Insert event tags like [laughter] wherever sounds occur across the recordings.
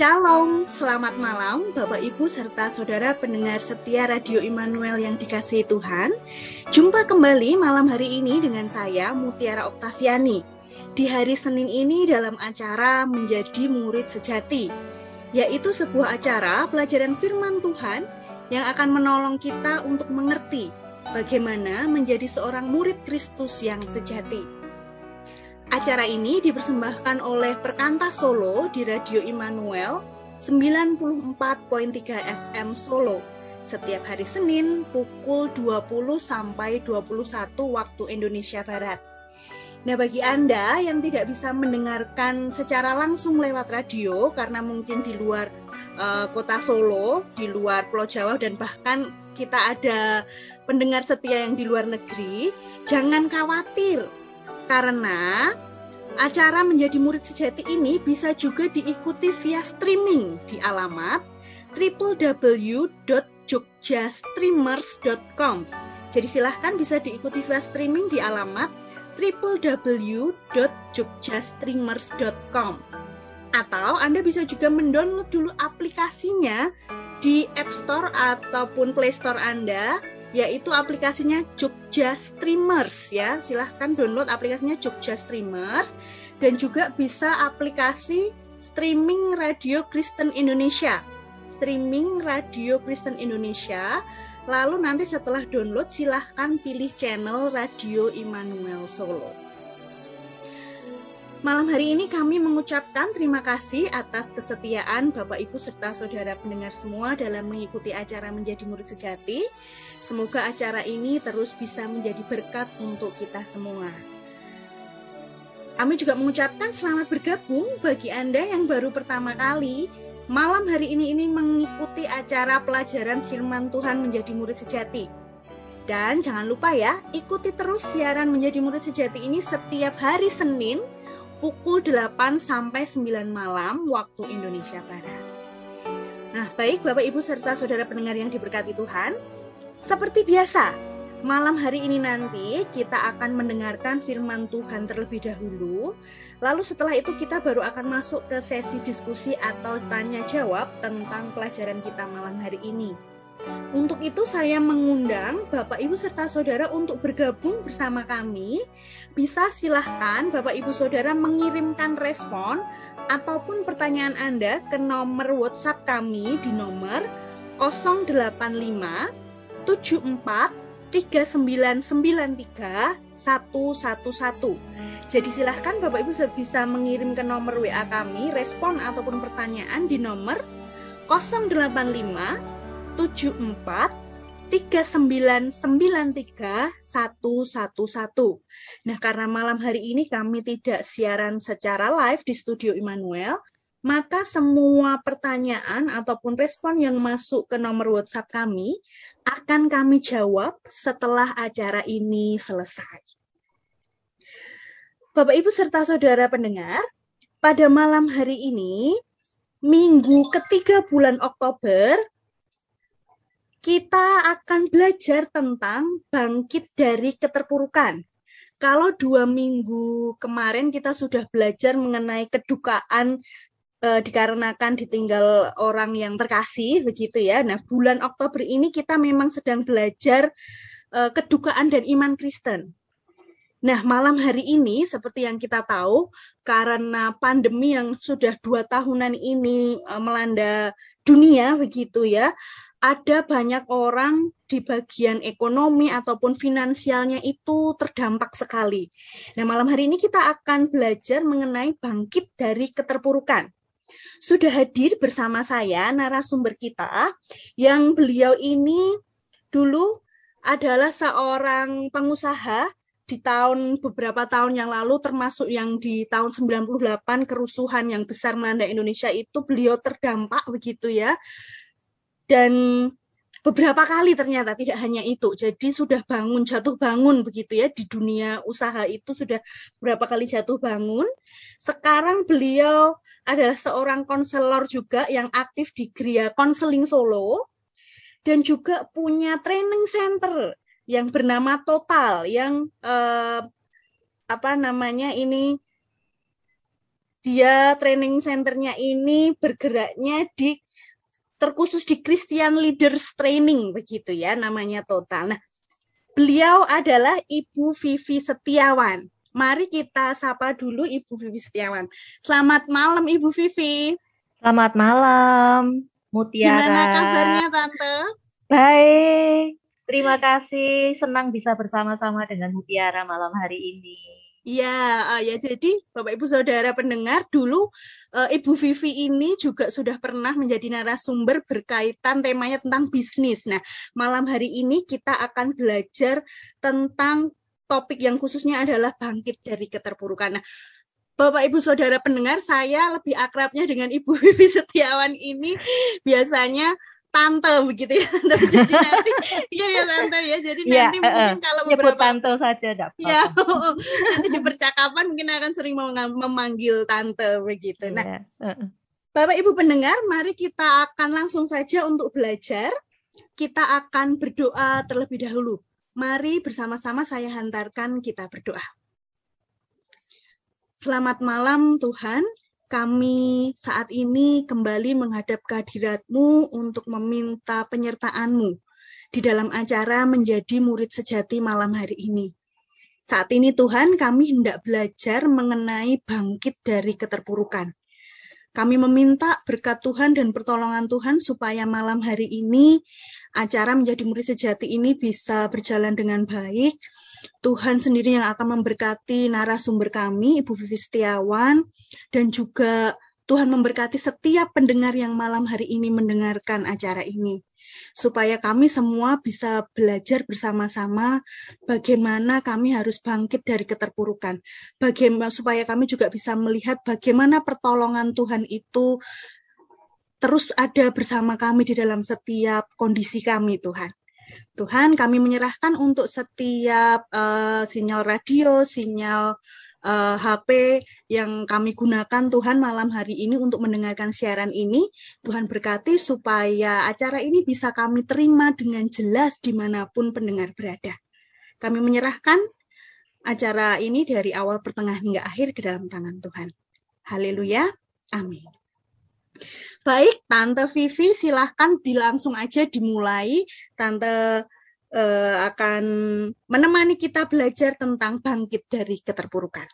Shalom, selamat malam Bapak Ibu serta saudara pendengar setia Radio Immanuel yang dikasihi Tuhan. Jumpa kembali malam hari ini dengan saya Mutiara Oktaviani. Di hari Senin ini dalam acara Menjadi Murid Sejati, yaitu sebuah acara pelajaran firman Tuhan yang akan menolong kita untuk mengerti bagaimana menjadi seorang murid Kristus yang sejati. Acara ini dipersembahkan oleh Perkantas Solo di Radio Immanuel 94.3 FM Solo setiap hari Senin pukul 20 sampai 21 waktu Indonesia Barat. Nah, bagi Anda yang tidak bisa mendengarkan secara langsung lewat radio karena mungkin di luar uh, kota Solo, di luar Pulau Jawa dan bahkan kita ada pendengar setia yang di luar negeri, jangan khawatir karena acara menjadi murid sejati ini bisa juga diikuti via streaming di alamat www.jogjastreamers.com. Jadi silahkan bisa diikuti via streaming di alamat www.jogjastreamers.com. Atau Anda bisa juga mendownload dulu aplikasinya di App Store ataupun Play Store Anda yaitu aplikasinya Jogja Streamers ya. Silahkan download aplikasinya Jogja Streamers dan juga bisa aplikasi streaming radio Kristen Indonesia. Streaming radio Kristen Indonesia. Lalu nanti setelah download silahkan pilih channel Radio Immanuel Solo. Malam hari ini kami mengucapkan terima kasih atas kesetiaan Bapak Ibu serta saudara pendengar semua dalam mengikuti acara menjadi murid sejati. Semoga acara ini terus bisa menjadi berkat untuk kita semua. Kami juga mengucapkan selamat bergabung bagi Anda yang baru pertama kali malam hari ini ini mengikuti acara pelajaran firman Tuhan menjadi murid sejati. Dan jangan lupa ya, ikuti terus siaran menjadi murid sejati ini setiap hari Senin pukul 8 sampai 9 malam waktu Indonesia Barat. Nah, baik Bapak Ibu serta saudara pendengar yang diberkati Tuhan, seperti biasa, malam hari ini nanti kita akan mendengarkan firman Tuhan terlebih dahulu. Lalu setelah itu kita baru akan masuk ke sesi diskusi atau tanya jawab tentang pelajaran kita malam hari ini. Untuk itu saya mengundang Bapak Ibu serta Saudara untuk bergabung bersama kami. Bisa silahkan Bapak Ibu Saudara mengirimkan respon ataupun pertanyaan Anda ke nomor WhatsApp kami di nomor 085 74 3993 111. Jadi silahkan Bapak Ibu bisa mengirim ke nomor WA kami respon ataupun pertanyaan di nomor 085 74 3993 111. Nah, karena malam hari ini kami tidak siaran secara live di studio Immanuel, maka semua pertanyaan ataupun respon yang masuk ke nomor WhatsApp kami akan kami jawab setelah acara ini selesai. Bapak, Ibu, serta saudara pendengar, pada malam hari ini, minggu ketiga bulan Oktober, kita akan belajar tentang bangkit dari keterpurukan. Kalau dua minggu kemarin kita sudah belajar mengenai kedukaan e, dikarenakan ditinggal orang yang terkasih, begitu ya. Nah, bulan Oktober ini kita memang sedang belajar e, kedukaan dan iman Kristen. Nah, malam hari ini, seperti yang kita tahu, karena pandemi yang sudah dua tahunan ini e, melanda dunia, begitu ya, ada banyak orang di bagian ekonomi ataupun finansialnya itu terdampak sekali. Nah, malam hari ini kita akan belajar mengenai bangkit dari keterpurukan. Sudah hadir bersama saya narasumber kita yang beliau ini dulu adalah seorang pengusaha di tahun beberapa tahun yang lalu termasuk yang di tahun 98 kerusuhan yang besar melanda Indonesia itu beliau terdampak begitu ya. Dan beberapa kali ternyata tidak hanya itu. Jadi sudah bangun jatuh bangun begitu ya di dunia usaha itu sudah beberapa kali jatuh bangun. Sekarang beliau adalah seorang konselor juga yang aktif di Gria Konseling Solo dan juga punya training center yang bernama Total yang eh, apa namanya ini dia training centernya ini bergeraknya di terkhusus di Christian Leaders Training begitu ya namanya total. Nah, beliau adalah Ibu Vivi Setiawan. Mari kita sapa dulu Ibu Vivi Setiawan. Selamat malam Ibu Vivi. Selamat malam Mutiara. Gimana kabarnya Tante? Baik. Terima kasih, senang bisa bersama-sama dengan Mutiara malam hari ini. Uh, ya jadi Bapak Ibu Saudara pendengar dulu uh, Ibu Vivi ini juga sudah pernah menjadi narasumber berkaitan temanya tentang bisnis. Nah, malam hari ini kita akan belajar tentang topik yang khususnya adalah bangkit dari keterpurukan. Nah, Bapak Ibu Saudara pendengar, saya lebih akrabnya dengan Ibu [laughs] Vivi Setiawan ini biasanya tante begitu ya. [laughs] Tapi jadi nanti iya ya tante ya. Jadi ya, nanti uh, mungkin kalau beberapa tante saja enggak ya [laughs] nanti di percakapan mungkin akan sering memanggil tante begitu. Nah ya, uh. Bapak Ibu pendengar mari kita akan langsung saja untuk belajar. Kita akan berdoa terlebih dahulu. Mari bersama-sama saya hantarkan kita berdoa. Selamat malam Tuhan, kami saat ini kembali menghadap kehadiratmu untuk meminta penyertaanmu di dalam acara menjadi murid sejati malam hari ini. Saat ini Tuhan kami hendak belajar mengenai bangkit dari keterpurukan. Kami meminta berkat Tuhan dan pertolongan Tuhan supaya malam hari ini acara menjadi murid sejati ini bisa berjalan dengan baik. Tuhan sendiri yang akan memberkati narasumber kami, Ibu Vivi Setiawan, dan juga Tuhan memberkati setiap pendengar yang malam hari ini mendengarkan acara ini supaya kami semua bisa belajar bersama-sama bagaimana kami harus bangkit dari keterpurukan. Bagaimana supaya kami juga bisa melihat bagaimana pertolongan Tuhan itu terus ada bersama kami di dalam setiap kondisi kami, Tuhan. Tuhan, kami menyerahkan untuk setiap uh, sinyal radio, sinyal uh, eh, HP yang kami gunakan Tuhan malam hari ini untuk mendengarkan siaran ini. Tuhan berkati supaya acara ini bisa kami terima dengan jelas di mana pun pendengar berada. Kami menyerahkan acara ini dari awal pertengahan hingga akhir ke dalam tangan Tuhan. Haleluya. Amin. Baik, Tante Vivi silahkan dilangsung aja dimulai. Tante uh, akan menemani kita belajar tentang bangkit dari keterpurukan.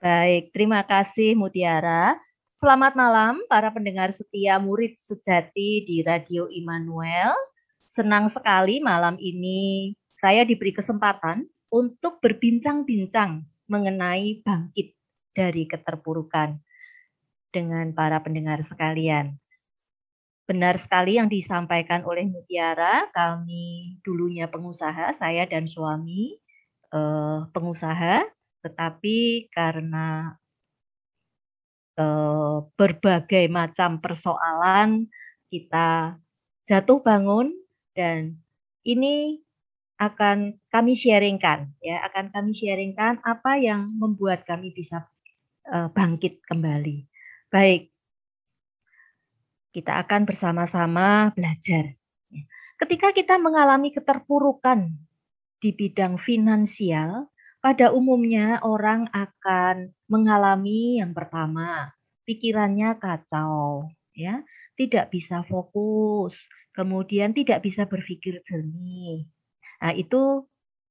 Baik, terima kasih Mutiara. Selamat malam para pendengar setia murid sejati di Radio Immanuel. Senang sekali malam ini saya diberi kesempatan untuk berbincang-bincang mengenai bangkit dari keterpurukan dengan para pendengar sekalian. Benar sekali yang disampaikan oleh Mutiara, kami dulunya pengusaha, saya dan suami eh, pengusaha, tetapi karena eh, berbagai macam persoalan kita jatuh bangun dan ini akan kami sharingkan ya, akan kami sharingkan apa yang membuat kami bisa eh, bangkit kembali. Baik, kita akan bersama-sama belajar. Ketika kita mengalami keterpurukan di bidang finansial, pada umumnya orang akan mengalami yang pertama, pikirannya kacau, ya, tidak bisa fokus, kemudian tidak bisa berpikir jernih. Nah, itu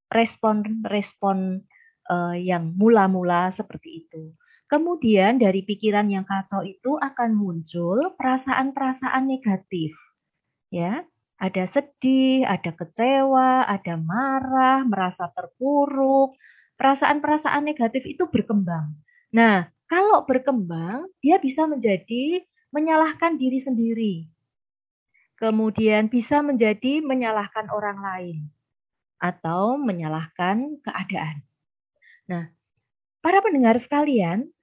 respon-respon uh, yang mula-mula seperti itu. Kemudian dari pikiran yang kacau itu akan muncul perasaan-perasaan negatif. Ya, ada sedih, ada kecewa, ada marah, merasa terpuruk. Perasaan-perasaan negatif itu berkembang. Nah, kalau berkembang, dia bisa menjadi menyalahkan diri sendiri. Kemudian bisa menjadi menyalahkan orang lain atau menyalahkan keadaan. Nah, para pendengar sekalian,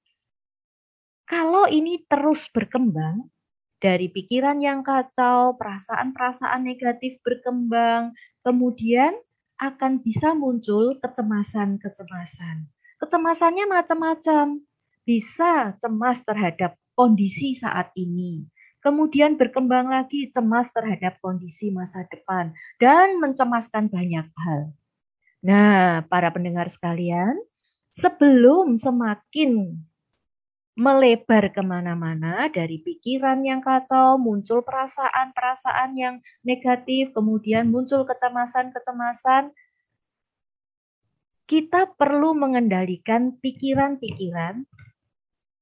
kalau ini terus berkembang, dari pikiran yang kacau, perasaan-perasaan negatif berkembang, kemudian akan bisa muncul kecemasan-kecemasan. Kecemasannya macam-macam. Bisa cemas terhadap kondisi saat ini. Kemudian berkembang lagi cemas terhadap kondisi masa depan dan mencemaskan banyak hal. Nah, para pendengar sekalian, sebelum semakin melebar ke mana-mana dari pikiran yang kacau, muncul perasaan-perasaan yang negatif, kemudian muncul kecemasan-kecemasan. Kita perlu mengendalikan pikiran-pikiran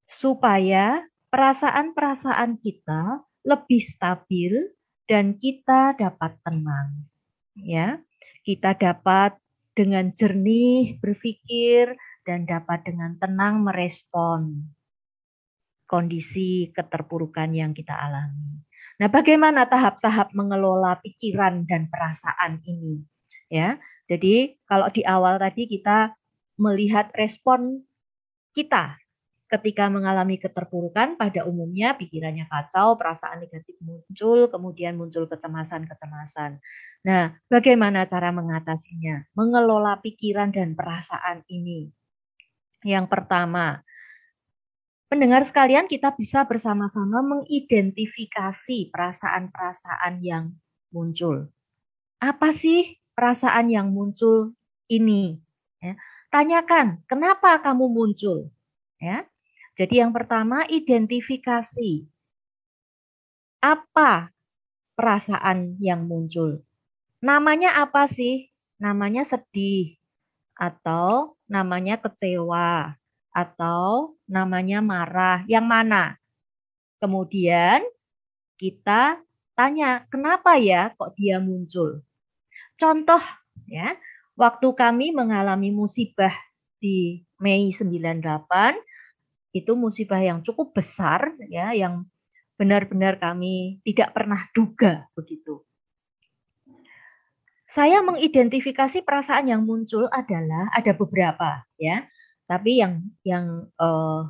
supaya perasaan-perasaan kita lebih stabil dan kita dapat tenang. Ya, kita dapat dengan jernih berpikir dan dapat dengan tenang merespon kondisi keterpurukan yang kita alami. Nah, bagaimana tahap-tahap mengelola pikiran dan perasaan ini? Ya, jadi kalau di awal tadi kita melihat respon kita ketika mengalami keterpurukan pada umumnya pikirannya kacau, perasaan negatif muncul, kemudian muncul kecemasan-kecemasan. Nah, bagaimana cara mengatasinya? Mengelola pikiran dan perasaan ini. Yang pertama, Pendengar sekalian, kita bisa bersama-sama mengidentifikasi perasaan-perasaan yang muncul. Apa sih perasaan yang muncul ini? Ya, tanyakan, kenapa kamu muncul? Ya. Jadi yang pertama, identifikasi. Apa perasaan yang muncul? Namanya apa sih? Namanya sedih atau namanya kecewa atau namanya marah. Yang mana? Kemudian kita tanya, kenapa ya kok dia muncul? Contoh ya, waktu kami mengalami musibah di Mei 98 itu musibah yang cukup besar ya yang benar-benar kami tidak pernah duga begitu. Saya mengidentifikasi perasaan yang muncul adalah ada beberapa ya. Tapi yang yang uh,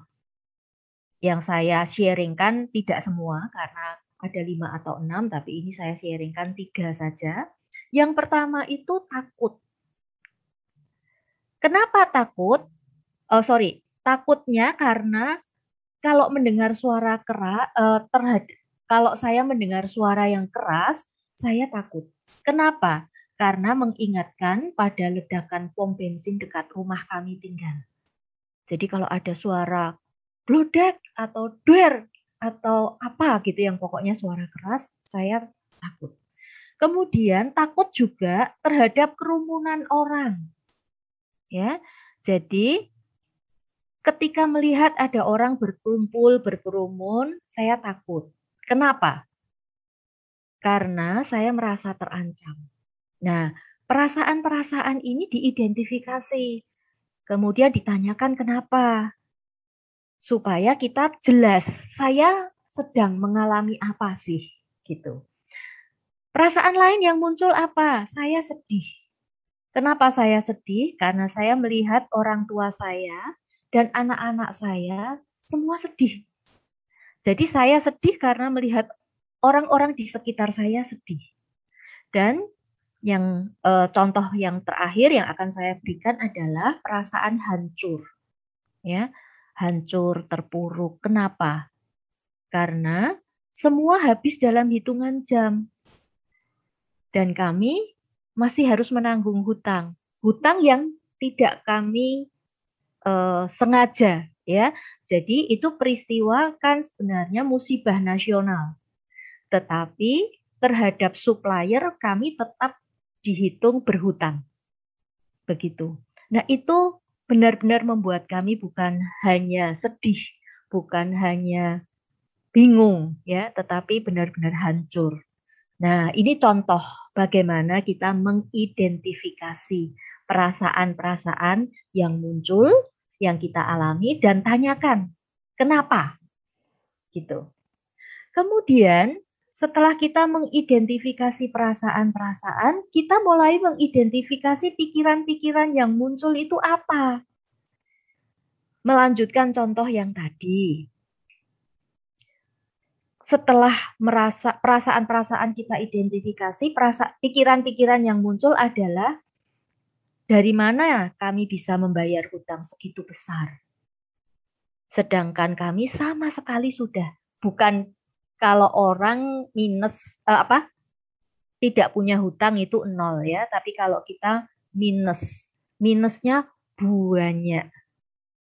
yang saya sharingkan tidak semua karena ada lima atau enam, tapi ini saya sharingkan tiga saja. Yang pertama itu takut. Kenapa takut? Oh sorry, takutnya karena kalau mendengar suara keras uh, terhadap kalau saya mendengar suara yang keras, saya takut. Kenapa? Karena mengingatkan pada ledakan pom bensin dekat rumah kami tinggal. Jadi kalau ada suara blodak atau duer atau apa gitu yang pokoknya suara keras, saya takut. Kemudian takut juga terhadap kerumunan orang. Ya. Jadi ketika melihat ada orang berkumpul, berkerumun, saya takut. Kenapa? Karena saya merasa terancam. Nah, perasaan-perasaan ini diidentifikasi. Kemudian ditanyakan kenapa. Supaya kita jelas, saya sedang mengalami apa sih gitu. Perasaan lain yang muncul apa? Saya sedih. Kenapa saya sedih? Karena saya melihat orang tua saya dan anak-anak saya semua sedih. Jadi saya sedih karena melihat orang-orang di sekitar saya sedih. Dan yang uh, contoh yang terakhir yang akan saya berikan adalah perasaan hancur. Ya, hancur, terpuruk. Kenapa? Karena semua habis dalam hitungan jam. Dan kami masih harus menanggung hutang. Hutang yang tidak kami uh, sengaja ya. Jadi itu peristiwa kan sebenarnya musibah nasional. Tetapi terhadap supplier kami tetap dihitung berhutang. Begitu. Nah, itu benar-benar membuat kami bukan hanya sedih, bukan hanya bingung ya, tetapi benar-benar hancur. Nah, ini contoh bagaimana kita mengidentifikasi perasaan-perasaan yang muncul, yang kita alami dan tanyakan kenapa. Gitu. Kemudian setelah kita mengidentifikasi perasaan-perasaan, kita mulai mengidentifikasi pikiran-pikiran yang muncul itu apa. Melanjutkan contoh yang tadi. Setelah merasa perasaan-perasaan kita identifikasi, pikiran-pikiran yang muncul adalah dari mana kami bisa membayar hutang segitu besar. Sedangkan kami sama sekali sudah bukan kalau orang minus uh, apa tidak punya hutang itu nol ya, tapi kalau kita minus, minusnya banyak.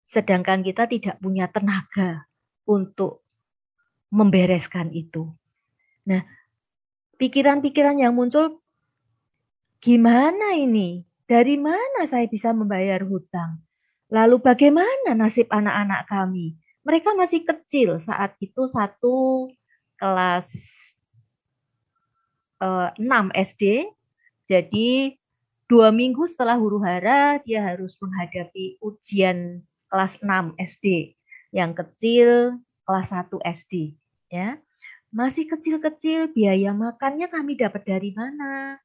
sedangkan kita tidak punya tenaga untuk membereskan itu. Nah, pikiran-pikiran yang muncul, gimana ini? Dari mana saya bisa membayar hutang? Lalu bagaimana nasib anak-anak kami? Mereka masih kecil saat itu satu kelas uh, eh, 6 SD. Jadi dua minggu setelah huru hara dia harus menghadapi ujian kelas 6 SD. Yang kecil kelas 1 SD. Ya, masih kecil-kecil biaya makannya kami dapat dari mana?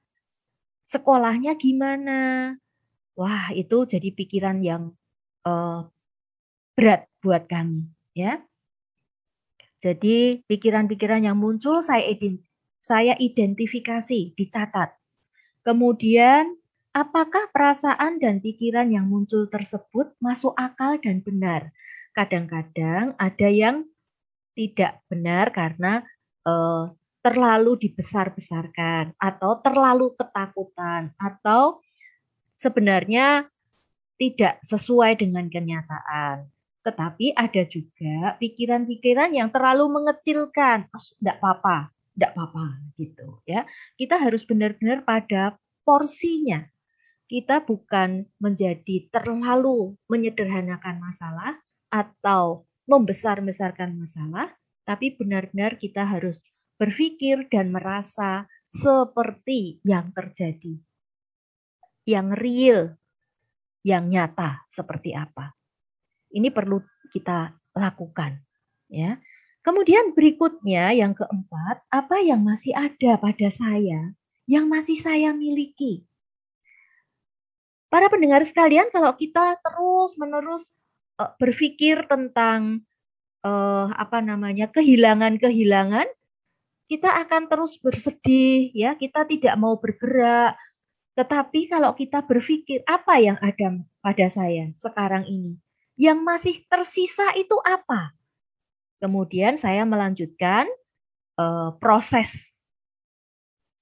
Sekolahnya gimana? Wah, itu jadi pikiran yang uh, berat buat kami, ya. Jadi pikiran-pikiran yang muncul saya saya identifikasi, dicatat. Kemudian apakah perasaan dan pikiran yang muncul tersebut masuk akal dan benar? Kadang-kadang ada yang tidak benar karena uh, terlalu dibesar-besarkan atau terlalu ketakutan atau sebenarnya tidak sesuai dengan kenyataan. Tetapi ada juga pikiran-pikiran yang terlalu mengecilkan. Tidak apa-apa, tidak apa-apa gitu ya. Kita harus benar-benar pada porsinya. Kita bukan menjadi terlalu menyederhanakan masalah atau membesar-besarkan masalah, tapi benar-benar kita harus berpikir dan merasa seperti yang terjadi. Yang real, yang nyata seperti apa. Ini perlu kita lakukan, ya. Kemudian berikutnya yang keempat, apa yang masih ada pada saya, yang masih saya miliki. Para pendengar sekalian, kalau kita terus-menerus uh, berpikir tentang uh, apa namanya kehilangan-kehilangan, kita akan terus bersedih, ya. Kita tidak mau bergerak. Tetapi kalau kita berpikir apa yang ada pada saya sekarang ini, yang masih tersisa itu apa? Kemudian saya melanjutkan uh, proses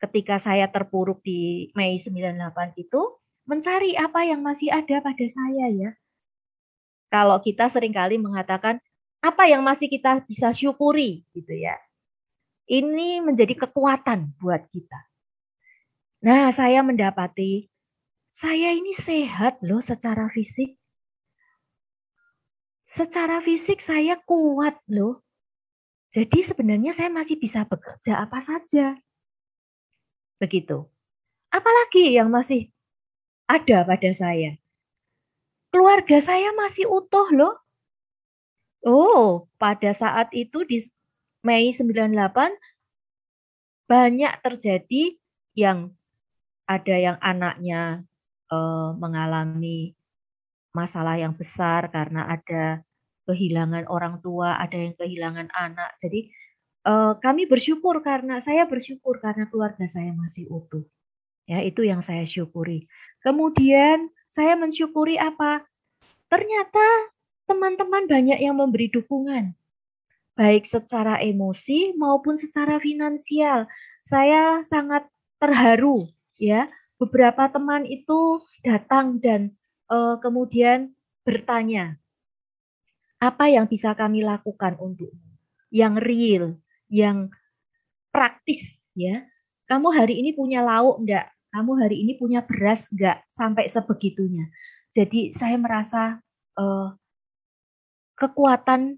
ketika saya terpuruk di Mei 98 itu mencari apa yang masih ada pada saya ya. Kalau kita sering kali mengatakan apa yang masih kita bisa syukuri gitu ya. Ini menjadi kekuatan buat kita. Nah, saya mendapati saya ini sehat loh secara fisik. Secara fisik saya kuat loh. Jadi sebenarnya saya masih bisa bekerja apa saja. Begitu. Apalagi yang masih ada pada saya. Keluarga saya masih utuh loh. Oh, pada saat itu di Mei 98 banyak terjadi yang ada yang anaknya uh, mengalami masalah yang besar karena ada kehilangan orang tua, ada yang kehilangan anak. Jadi uh, kami bersyukur karena saya bersyukur karena keluarga saya masih utuh. Ya, itu yang saya syukuri. Kemudian saya mensyukuri apa? Ternyata teman-teman banyak yang memberi dukungan. Baik secara emosi maupun secara finansial. Saya sangat terharu ya. Beberapa teman itu datang dan uh, kemudian bertanya, apa yang bisa kami lakukan untuk yang real, yang praktis ya. Kamu hari ini punya lauk enggak? Kamu hari ini punya beras enggak? Sampai sebegitunya. Jadi saya merasa uh, kekuatan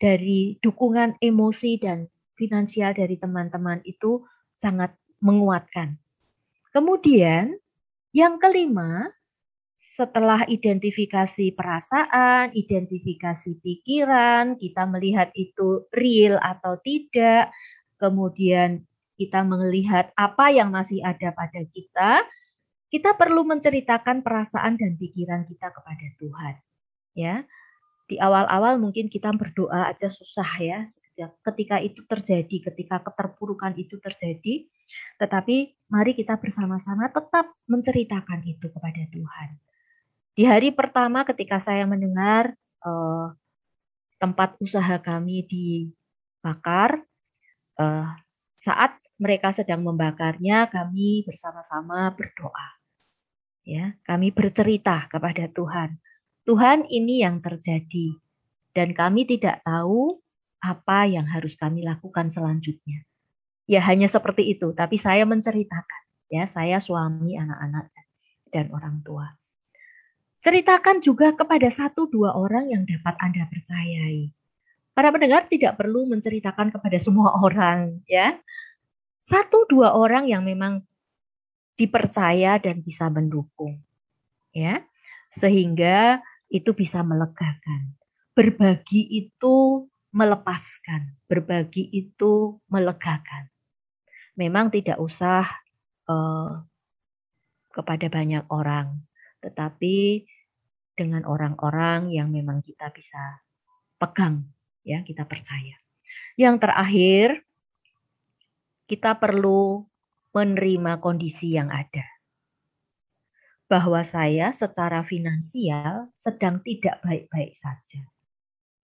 dari dukungan emosi dan finansial dari teman-teman itu sangat menguatkan. Kemudian yang kelima, setelah identifikasi perasaan, identifikasi pikiran, kita melihat itu real atau tidak, kemudian kita melihat apa yang masih ada pada kita, kita perlu menceritakan perasaan dan pikiran kita kepada Tuhan. Ya, di awal-awal mungkin kita berdoa aja susah ya ketika itu terjadi, ketika keterpurukan itu terjadi. Tetapi mari kita bersama-sama tetap menceritakan itu kepada Tuhan. Di hari pertama ketika saya mendengar uh, tempat usaha kami dibakar, uh, saat mereka sedang membakarnya, kami bersama-sama berdoa. Ya, kami bercerita kepada Tuhan Tuhan ini yang terjadi dan kami tidak tahu apa yang harus kami lakukan selanjutnya. Ya hanya seperti itu, tapi saya menceritakan ya, saya suami, anak-anak dan orang tua. Ceritakan juga kepada satu dua orang yang dapat Anda percayai. Para pendengar tidak perlu menceritakan kepada semua [laughs] orang, ya. Satu dua orang yang memang dipercaya dan bisa mendukung, ya. Sehingga itu bisa melegakan. Berbagi itu melepaskan, berbagi itu melegakan. Memang tidak usah uh, kepada banyak orang, tetapi dengan orang-orang yang memang kita bisa pegang, ya, kita percaya. Yang terakhir, kita perlu menerima kondisi yang ada. Bahwa saya secara finansial sedang tidak baik-baik saja.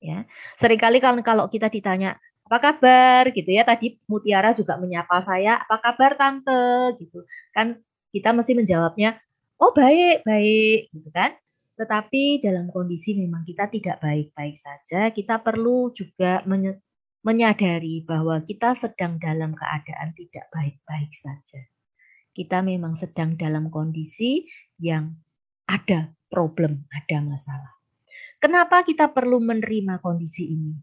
Ya, sering kali kalau kalau kita ditanya apa kabar gitu ya tadi Mutiara juga menyapa saya apa kabar tante gitu kan kita mesti menjawabnya oh baik, baik, gitu kan. Tetapi dalam kondisi memang kita tidak baik-baik saja, kita perlu juga menyadari bahwa kita sedang dalam keadaan tidak baik-baik saja. Kita memang sedang dalam kondisi yang ada problem, ada masalah. Kenapa kita perlu menerima kondisi ini?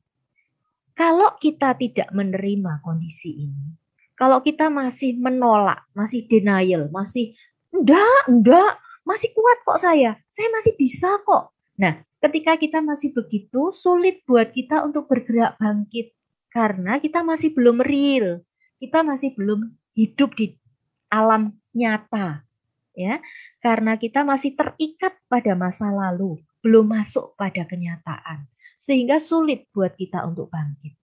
Kalau kita tidak menerima kondisi ini, kalau kita masih menolak, masih denial, masih enggak, enggak, masih kuat kok saya, saya masih bisa kok. Nah, ketika kita masih begitu, sulit buat kita untuk bergerak bangkit. Karena kita masih belum real, kita masih belum hidup di alam nyata. ya Karena kita masih terikat pada masa lalu, belum masuk pada kenyataan. Sehingga sulit buat kita untuk bangkit.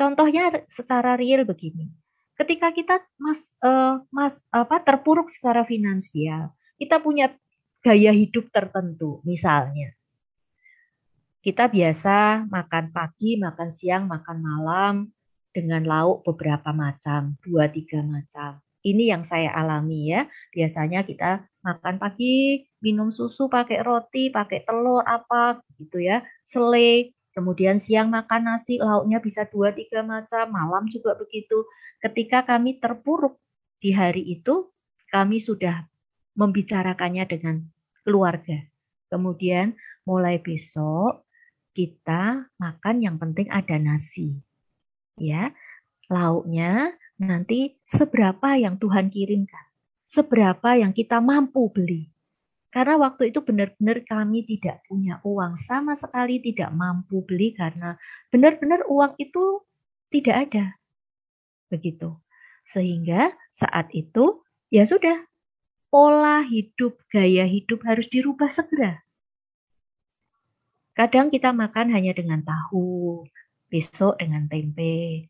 Contohnya secara real begini ketika kita mas uh, mas apa terpuruk secara finansial, kita punya gaya hidup tertentu, misalnya kita biasa makan pagi, makan siang, makan malam dengan lauk beberapa macam, dua tiga macam. Ini yang saya alami ya. Biasanya kita makan pagi, minum susu pakai roti, pakai telur apa gitu ya, selai. Kemudian siang makan nasi, lauknya bisa dua tiga macam, malam juga begitu ketika kami terpuruk di hari itu, kami sudah membicarakannya dengan keluarga. Kemudian mulai besok kita makan yang penting ada nasi. Ya. Lauknya nanti seberapa yang Tuhan kirimkan. Seberapa yang kita mampu beli. Karena waktu itu benar-benar kami tidak punya uang sama sekali tidak mampu beli karena benar-benar uang itu tidak ada begitu. Sehingga saat itu ya sudah pola hidup, gaya hidup harus dirubah segera. Kadang kita makan hanya dengan tahu, besok dengan tempe.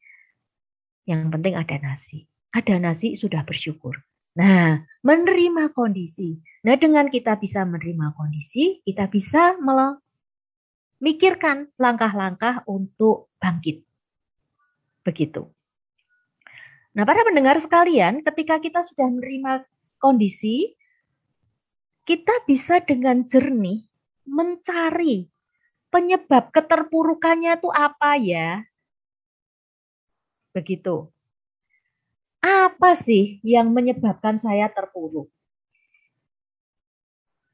Yang penting ada nasi. Ada nasi sudah bersyukur. Nah, menerima kondisi. Nah, dengan kita bisa menerima kondisi, kita bisa memikirkan langkah-langkah untuk bangkit. Begitu. Nah, para pendengar sekalian, ketika kita sudah menerima kondisi, kita bisa dengan jernih mencari penyebab keterpurukannya itu apa ya? Begitu. Apa sih yang menyebabkan saya terpuruk?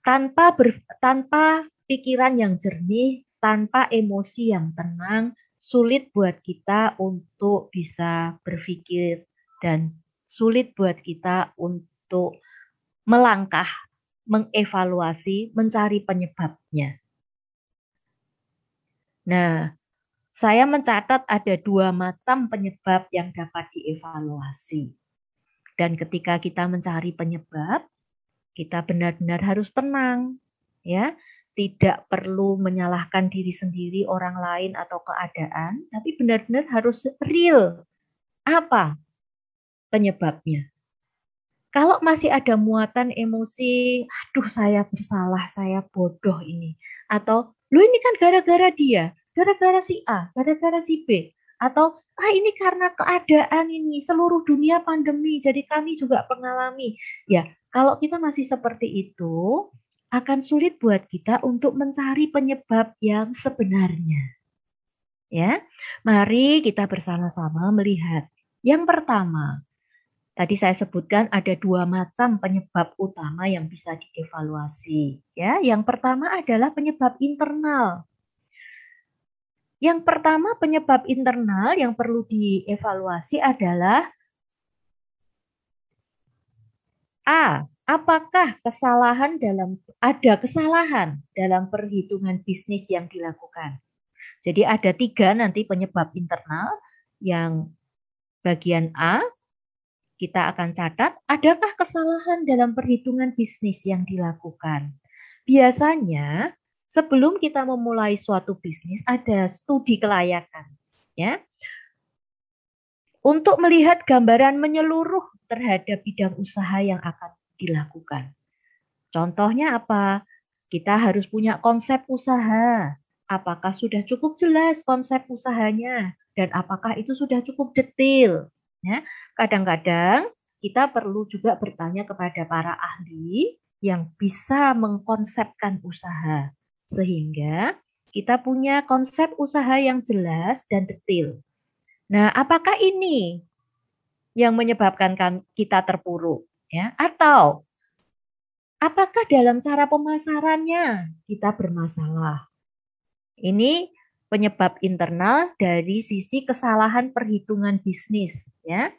Tanpa ber, tanpa pikiran yang jernih, tanpa emosi yang tenang, sulit buat kita untuk bisa berpikir dan sulit buat kita untuk melangkah, mengevaluasi, mencari penyebabnya. Nah, saya mencatat ada dua macam penyebab yang dapat dievaluasi. Dan ketika kita mencari penyebab, kita benar-benar harus tenang, ya tidak perlu menyalahkan diri sendiri, orang lain, atau keadaan, tapi benar-benar harus real. Apa penyebabnya? Kalau masih ada muatan emosi, aduh saya bersalah, saya bodoh ini. Atau, lu ini kan gara-gara dia, gara-gara si A, gara-gara si B. Atau, ah ini karena keadaan ini, seluruh dunia pandemi, jadi kami juga mengalami. Ya, kalau kita masih seperti itu, akan sulit buat kita untuk mencari penyebab yang sebenarnya. Ya, mari kita bersama-sama melihat. Yang pertama, tadi saya sebutkan ada dua macam penyebab utama yang bisa dievaluasi. Ya, yang pertama adalah penyebab internal. Yang pertama penyebab internal yang perlu dievaluasi adalah A. Apakah kesalahan dalam ada kesalahan dalam perhitungan bisnis yang dilakukan? Jadi ada tiga nanti penyebab internal yang bagian A kita akan catat adakah kesalahan dalam perhitungan bisnis yang dilakukan. Biasanya sebelum kita memulai suatu bisnis ada studi kelayakan ya. Untuk melihat gambaran menyeluruh terhadap bidang usaha yang akan dilakukan. Contohnya apa? Kita harus punya konsep usaha apakah sudah cukup jelas konsep usahanya dan apakah itu sudah cukup detail. Ya, kadang-kadang kita perlu juga bertanya kepada para ahli yang bisa mengkonsepkan usaha sehingga kita punya konsep usaha yang jelas dan detail. Nah, apakah ini yang menyebabkan kan kita terpuruk ya atau apakah dalam cara pemasarannya kita bermasalah? Ini penyebab internal dari sisi kesalahan perhitungan bisnis ya.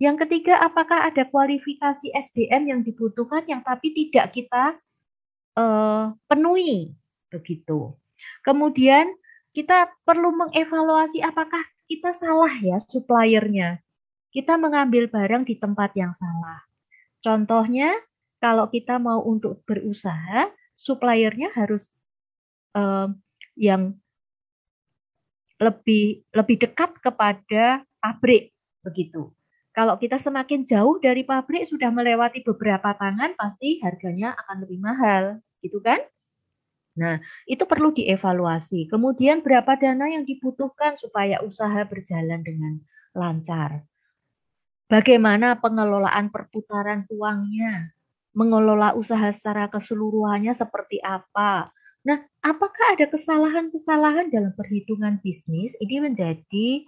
Yang ketiga, apakah ada kualifikasi SDM yang dibutuhkan yang tapi tidak kita uh, penuhi begitu. Kemudian kita perlu mengevaluasi apakah kita salah ya suppliernya. Kita mengambil barang di tempat yang salah. Contohnya, kalau kita mau untuk berusaha, suppliernya harus uh, yang lebih lebih dekat kepada pabrik begitu. Kalau kita semakin jauh dari pabrik sudah melewati beberapa tangan pasti harganya akan lebih mahal, gitu kan? Nah, itu perlu dievaluasi. Kemudian berapa dana yang dibutuhkan supaya usaha berjalan dengan lancar. Bagaimana pengelolaan perputaran uangnya? Mengelola usaha secara keseluruhannya seperti apa? Nah, apakah ada kesalahan-kesalahan dalam perhitungan bisnis? Ini menjadi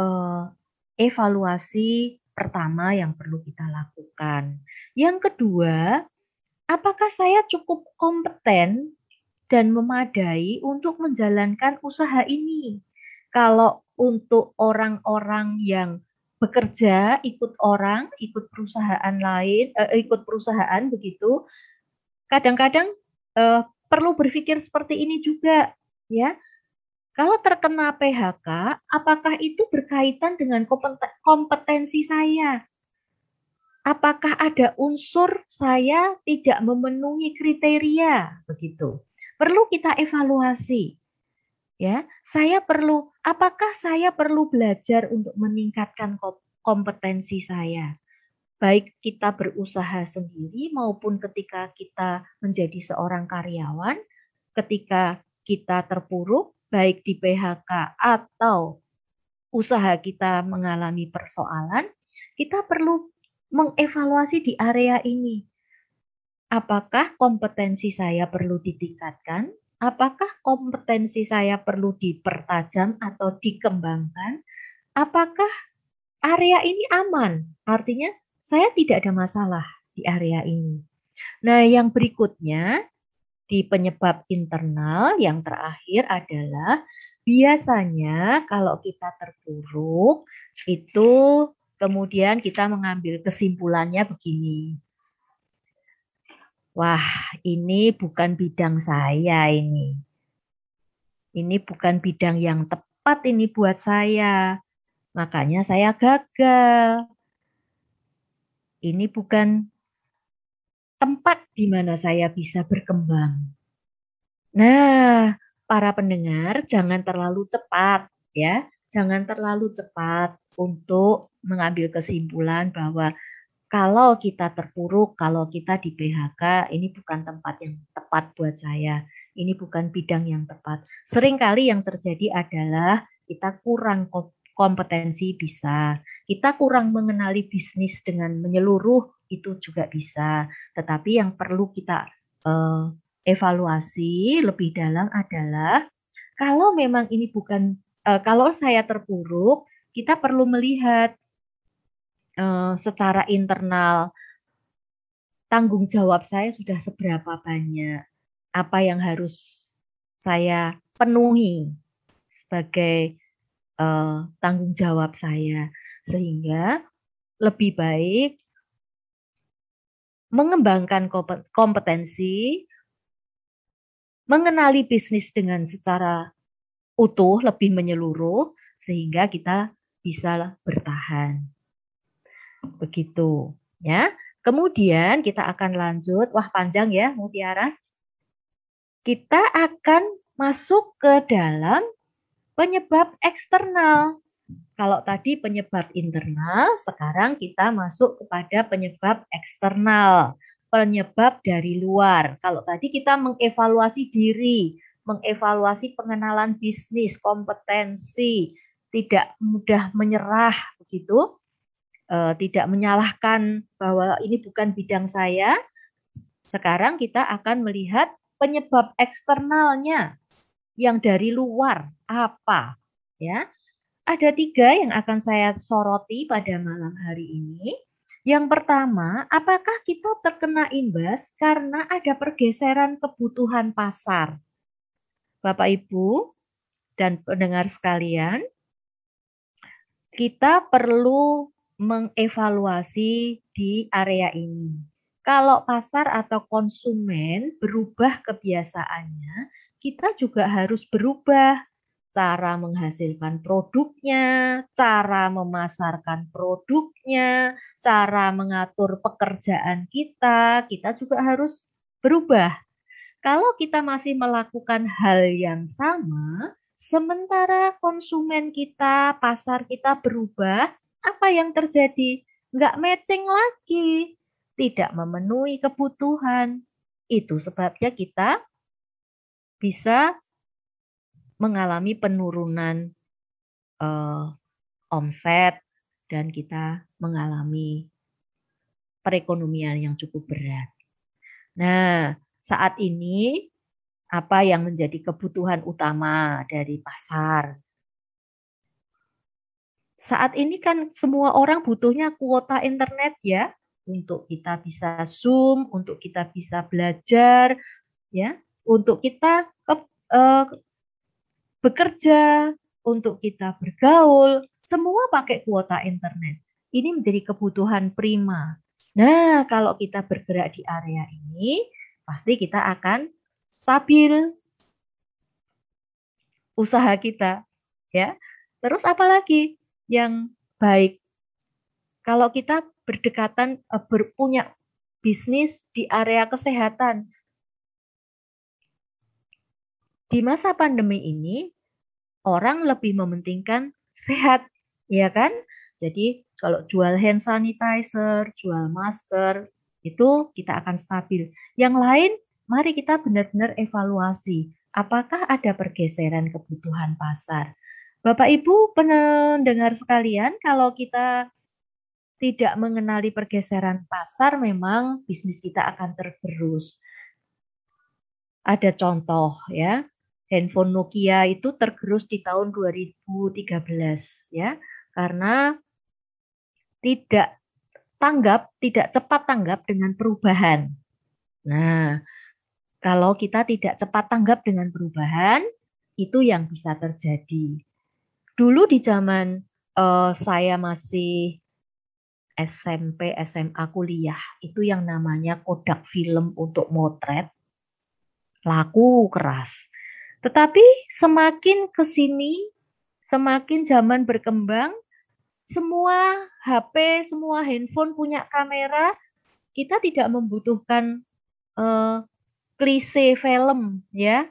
uh, evaluasi pertama yang perlu kita lakukan. Yang kedua, apakah saya cukup kompeten dan memadai untuk menjalankan usaha ini? Kalau untuk orang-orang yang bekerja ikut orang, ikut perusahaan lain, eh, ikut perusahaan begitu, kadang-kadang eh, perlu berpikir seperti ini juga, ya. Kalau terkena PHK, apakah itu berkaitan dengan kompetensi saya? Apakah ada unsur saya tidak memenuhi kriteria begitu? Perlu kita evaluasi. Ya, saya perlu apakah saya perlu belajar untuk meningkatkan kompetensi saya? baik kita berusaha sendiri maupun ketika kita menjadi seorang karyawan, ketika kita terpuruk, baik di PHK atau usaha kita mengalami persoalan, kita perlu mengevaluasi di area ini. Apakah kompetensi saya perlu ditingkatkan? Apakah kompetensi saya perlu dipertajam atau dikembangkan? Apakah area ini aman? Artinya saya tidak ada masalah di area ini. Nah, yang berikutnya di penyebab internal yang terakhir adalah biasanya kalau kita terpuruk itu kemudian kita mengambil kesimpulannya begini. Wah, ini bukan bidang saya ini. Ini bukan bidang yang tepat ini buat saya. Makanya saya gagal ini bukan tempat di mana saya bisa berkembang. Nah, para pendengar jangan terlalu cepat ya. Jangan terlalu cepat untuk mengambil kesimpulan bahwa kalau kita terpuruk, kalau kita di PHK, ini bukan tempat yang tepat buat saya. Ini bukan bidang yang tepat. Seringkali yang terjadi adalah kita kurang kompetensi bisa. Kita kurang mengenali bisnis dengan menyeluruh itu juga bisa. Tetapi yang perlu kita uh, evaluasi lebih dalam adalah kalau memang ini bukan uh, kalau saya terpuruk, kita perlu melihat uh, secara internal tanggung jawab saya sudah seberapa banyak, apa yang harus saya penuhi sebagai uh, tanggung jawab saya, sehingga lebih baik mengembangkan kompetensi, mengenali bisnis dengan secara utuh, lebih menyeluruh, sehingga kita bisa bertahan. Begitu, ya. Kemudian kita akan lanjut, wah panjang ya Mutiara. Kita akan masuk ke dalam penyebab eksternal. Kalau tadi penyebab internal, sekarang kita masuk kepada penyebab eksternal, penyebab dari luar. Kalau tadi kita mengevaluasi diri, mengevaluasi pengenalan bisnis, kompetensi, tidak mudah menyerah begitu, e, tidak menyalahkan bahwa ini bukan bidang saya. Sekarang kita akan melihat penyebab eksternalnya yang dari luar apa, ya. Ada tiga yang akan saya soroti pada malam hari ini. Yang pertama, apakah kita terkena imbas karena ada pergeseran kebutuhan pasar? Bapak Ibu dan pendengar sekalian, kita perlu mengevaluasi di area ini. Kalau pasar atau konsumen berubah kebiasaannya, kita juga harus berubah cara menghasilkan produknya, cara memasarkan produknya, cara mengatur pekerjaan kita, kita juga harus berubah. Kalau kita masih melakukan hal yang sama, sementara konsumen kita, pasar kita berubah, apa yang terjadi? Nggak matching lagi, tidak memenuhi kebutuhan. Itu sebabnya kita bisa mengalami penurunan uh, omset dan kita mengalami perekonomian yang cukup berat. Nah, saat ini apa yang menjadi kebutuhan utama dari pasar? Saat ini kan semua orang butuhnya kuota internet ya, untuk kita bisa Zoom, untuk kita bisa belajar, ya, untuk kita ke, uh, bekerja, untuk kita bergaul, semua pakai kuota internet. Ini menjadi kebutuhan prima. Nah, kalau kita bergerak di area ini, pasti kita akan stabil usaha kita, ya. Terus apalagi yang baik? Kalau kita berdekatan eh, berpunya bisnis di area kesehatan, di masa pandemi ini orang lebih mementingkan sehat, ya kan? Jadi kalau jual hand sanitizer, jual masker, itu kita akan stabil. Yang lain, mari kita benar-benar evaluasi. Apakah ada pergeseran kebutuhan pasar? Bapak Ibu pendengar sekalian, kalau kita tidak mengenali pergeseran pasar, memang bisnis kita akan tergerus. Ada contoh ya, handphone Nokia itu tergerus di tahun 2013 ya karena tidak tanggap, tidak cepat tanggap dengan perubahan. Nah, kalau kita tidak cepat tanggap dengan perubahan, itu yang bisa terjadi. Dulu di zaman uh, saya masih SMP, SMA, kuliah, itu yang namanya kodak film untuk motret, laku keras. Tetapi semakin ke sini, semakin zaman berkembang, semua HP, semua handphone punya kamera, kita tidak membutuhkan uh, klise film ya.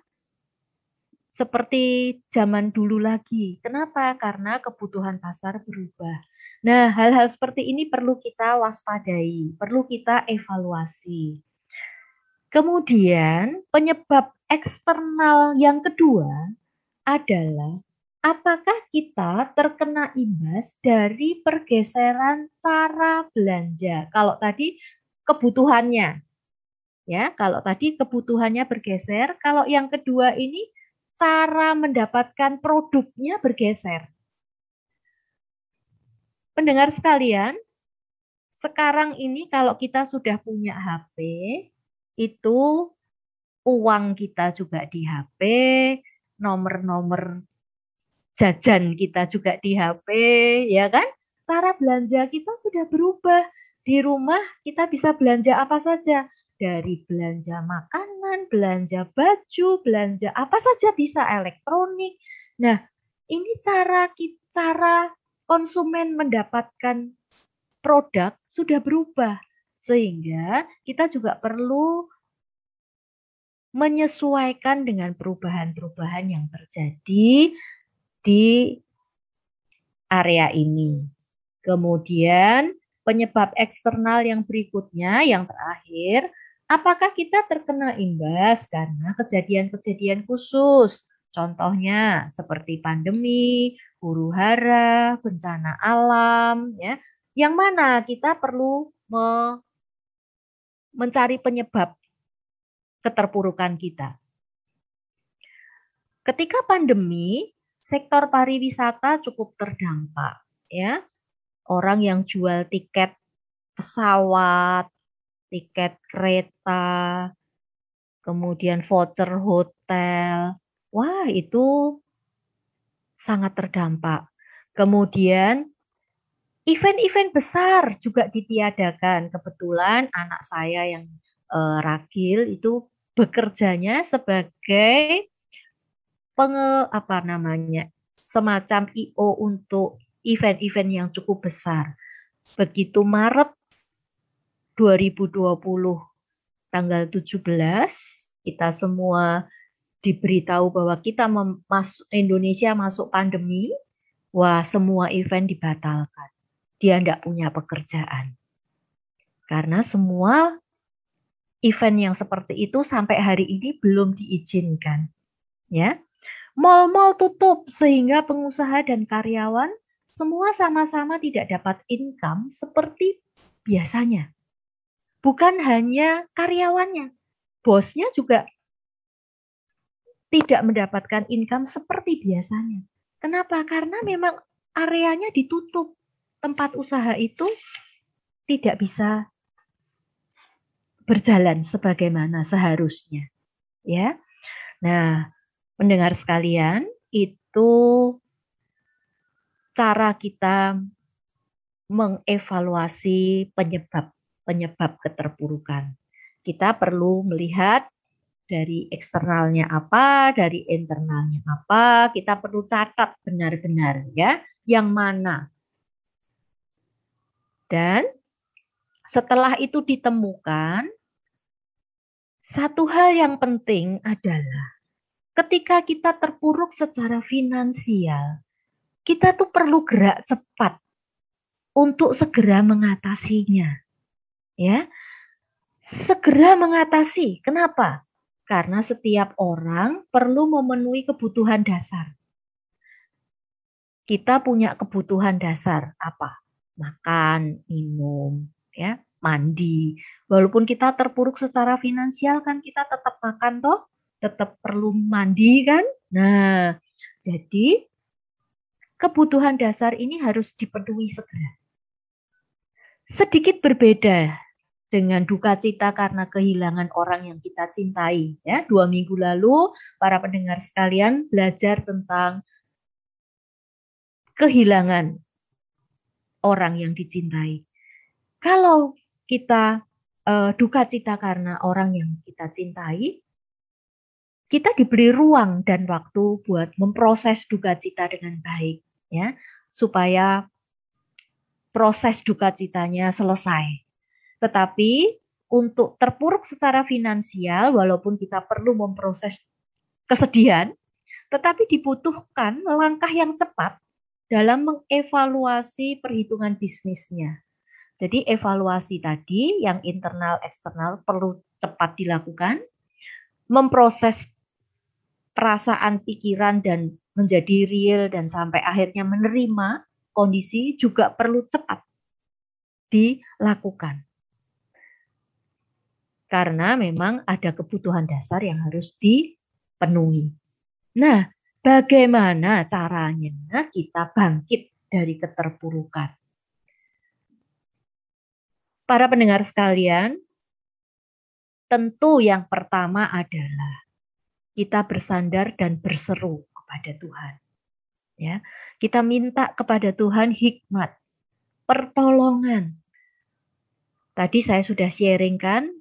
Seperti zaman dulu lagi. Kenapa? Karena kebutuhan pasar berubah. Nah, hal-hal seperti ini perlu kita waspadai, perlu kita evaluasi. Kemudian, penyebab eksternal yang kedua adalah apakah kita terkena imbas dari pergeseran cara belanja? Kalau tadi kebutuhannya, Ya, kalau tadi kebutuhannya bergeser, kalau yang kedua ini cara mendapatkan produknya bergeser. Pendengar sekalian, sekarang ini kalau kita sudah punya HP, itu uang kita juga di HP, nomor-nomor jajan kita juga di HP, ya kan? Cara belanja kita sudah berubah. Di rumah kita bisa belanja apa saja. Dari belanja makanan, belanja baju, belanja apa saja bisa elektronik. Nah, ini cara cara konsumen mendapatkan produk sudah berubah. Sehingga kita juga perlu menyesuaikan dengan perubahan-perubahan yang terjadi di area ini. Kemudian penyebab eksternal yang berikutnya, yang terakhir, apakah kita terkena imbas karena kejadian-kejadian khusus? Contohnya seperti pandemi, huru hara, bencana alam, ya. Yang mana kita perlu me mencari penyebab keterpurukan kita. Ketika pandemi, sektor pariwisata cukup terdampak, ya. Orang yang jual tiket pesawat, tiket kereta, kemudian voucher hotel, wah itu sangat terdampak. Kemudian event-event besar juga ditiadakan. Kebetulan anak saya yang uh, ragil itu bekerjanya sebagai penge apa namanya semacam IO untuk event-event yang cukup besar. Begitu Maret 2020 tanggal 17 kita semua diberitahu bahwa kita masuk Indonesia masuk pandemi, wah semua event dibatalkan. Dia tidak punya pekerjaan. Karena semua event yang seperti itu sampai hari ini belum diizinkan. Ya. Mal-mal tutup sehingga pengusaha dan karyawan semua sama-sama tidak dapat income seperti biasanya. Bukan hanya karyawannya, bosnya juga tidak mendapatkan income seperti biasanya. Kenapa? Karena memang areanya ditutup. Tempat usaha itu tidak bisa berjalan sebagaimana seharusnya. Ya. Nah, pendengar sekalian, itu cara kita mengevaluasi penyebab penyebab keterpurukan. Kita perlu melihat dari eksternalnya apa, dari internalnya apa, kita perlu catat benar-benar ya, yang mana. Dan setelah itu ditemukan, satu hal yang penting adalah ketika kita terpuruk secara finansial, kita tuh perlu gerak cepat untuk segera mengatasinya. Ya. Segera mengatasi. Kenapa? Karena setiap orang perlu memenuhi kebutuhan dasar. Kita punya kebutuhan dasar apa? Makan, minum, ya, mandi. Walaupun kita terpuruk secara finansial kan kita tetap makan toh, tetap perlu mandi kan? Nah, jadi kebutuhan dasar ini harus dipenuhi segera. Sedikit berbeda dengan duka cita karena kehilangan orang yang kita cintai. Ya, dua minggu lalu para pendengar sekalian belajar tentang kehilangan orang yang dicintai. Kalau kita uh, duka cita karena orang yang kita cintai, kita diberi ruang dan waktu buat memproses duka cita dengan baik, ya, supaya proses duka citanya selesai tetapi untuk terpuruk secara finansial, walaupun kita perlu memproses kesedihan, tetapi dibutuhkan langkah yang cepat dalam mengevaluasi perhitungan bisnisnya. Jadi evaluasi tadi yang internal eksternal perlu cepat dilakukan, memproses perasaan, pikiran dan menjadi real dan sampai akhirnya menerima kondisi juga perlu cepat dilakukan. Karena memang ada kebutuhan dasar yang harus dipenuhi. Nah, bagaimana caranya kita bangkit dari keterpurukan? Para pendengar sekalian, tentu yang pertama adalah kita bersandar dan berseru kepada Tuhan. Ya, kita minta kepada Tuhan hikmat, pertolongan. Tadi saya sudah sharingkan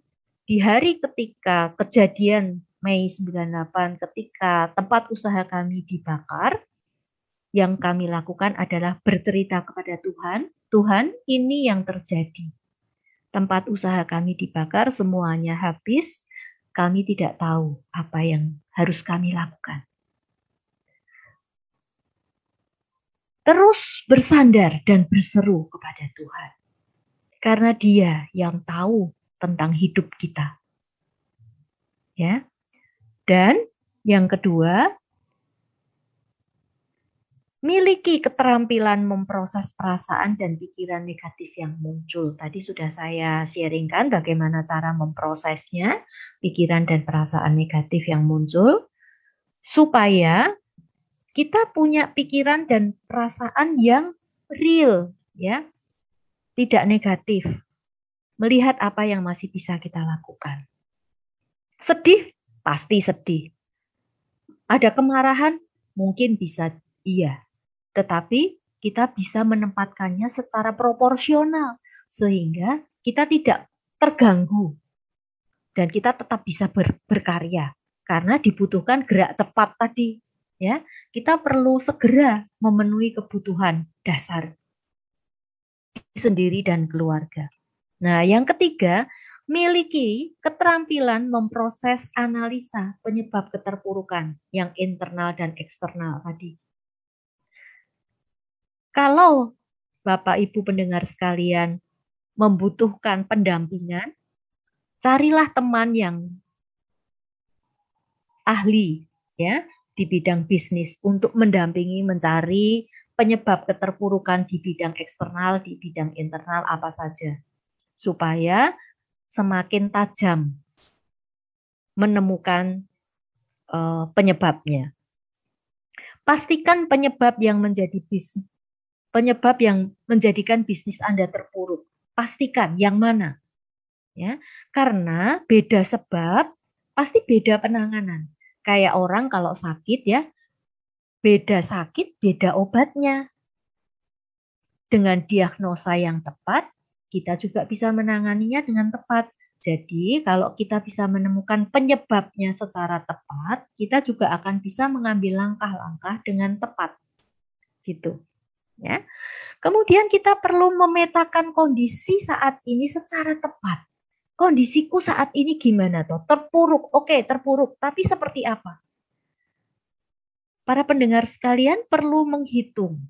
di hari ketika kejadian Mei 98 ketika tempat usaha kami dibakar, yang kami lakukan adalah bercerita kepada Tuhan, Tuhan ini yang terjadi. Tempat usaha kami dibakar, semuanya habis, kami tidak tahu apa yang harus kami lakukan. terus bersandar dan berseru kepada Tuhan. Karena dia yang tahu tentang hidup kita. Ya. Dan yang kedua, miliki keterampilan memproses perasaan dan pikiran negatif yang muncul. Tadi sudah saya sharingkan bagaimana cara memprosesnya, pikiran dan perasaan negatif yang muncul, supaya kita punya pikiran dan perasaan yang real, ya, tidak negatif. Melihat apa yang masih bisa kita lakukan. Sedih, pasti sedih. Ada kemarahan, mungkin bisa iya. Tetapi kita bisa menempatkannya secara proporsional sehingga kita tidak terganggu dan kita tetap bisa ber, berkarya karena dibutuhkan gerak cepat tadi ya kita perlu segera memenuhi kebutuhan dasar sendiri dan keluarga. Nah, yang ketiga, miliki keterampilan memproses analisa penyebab keterpurukan yang internal dan eksternal tadi. Kalau Bapak Ibu pendengar sekalian membutuhkan pendampingan, carilah teman yang ahli ya di bidang bisnis untuk mendampingi mencari penyebab keterpurukan di bidang eksternal, di bidang internal apa saja. Supaya semakin tajam menemukan uh, penyebabnya. Pastikan penyebab yang menjadi bisnis penyebab yang menjadikan bisnis Anda terpuruk. Pastikan yang mana. Ya, karena beda sebab pasti beda penanganan. Kayak orang kalau sakit ya, beda sakit, beda obatnya. Dengan diagnosa yang tepat, kita juga bisa menanganinya dengan tepat. Jadi, kalau kita bisa menemukan penyebabnya secara tepat, kita juga akan bisa mengambil langkah-langkah dengan tepat. Gitu. Ya. Kemudian kita perlu memetakan kondisi saat ini secara tepat kondisiku saat ini gimana toh? Terpuruk, oke terpuruk, tapi seperti apa? Para pendengar sekalian perlu menghitung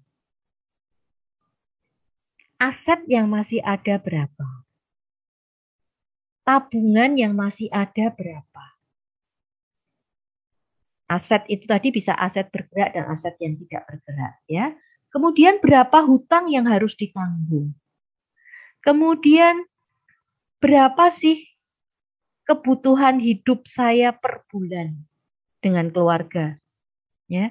aset yang masih ada berapa, tabungan yang masih ada berapa. Aset itu tadi bisa aset bergerak dan aset yang tidak bergerak, ya. Kemudian berapa hutang yang harus ditanggung? Kemudian berapa sih kebutuhan hidup saya per bulan dengan keluarga? Ya.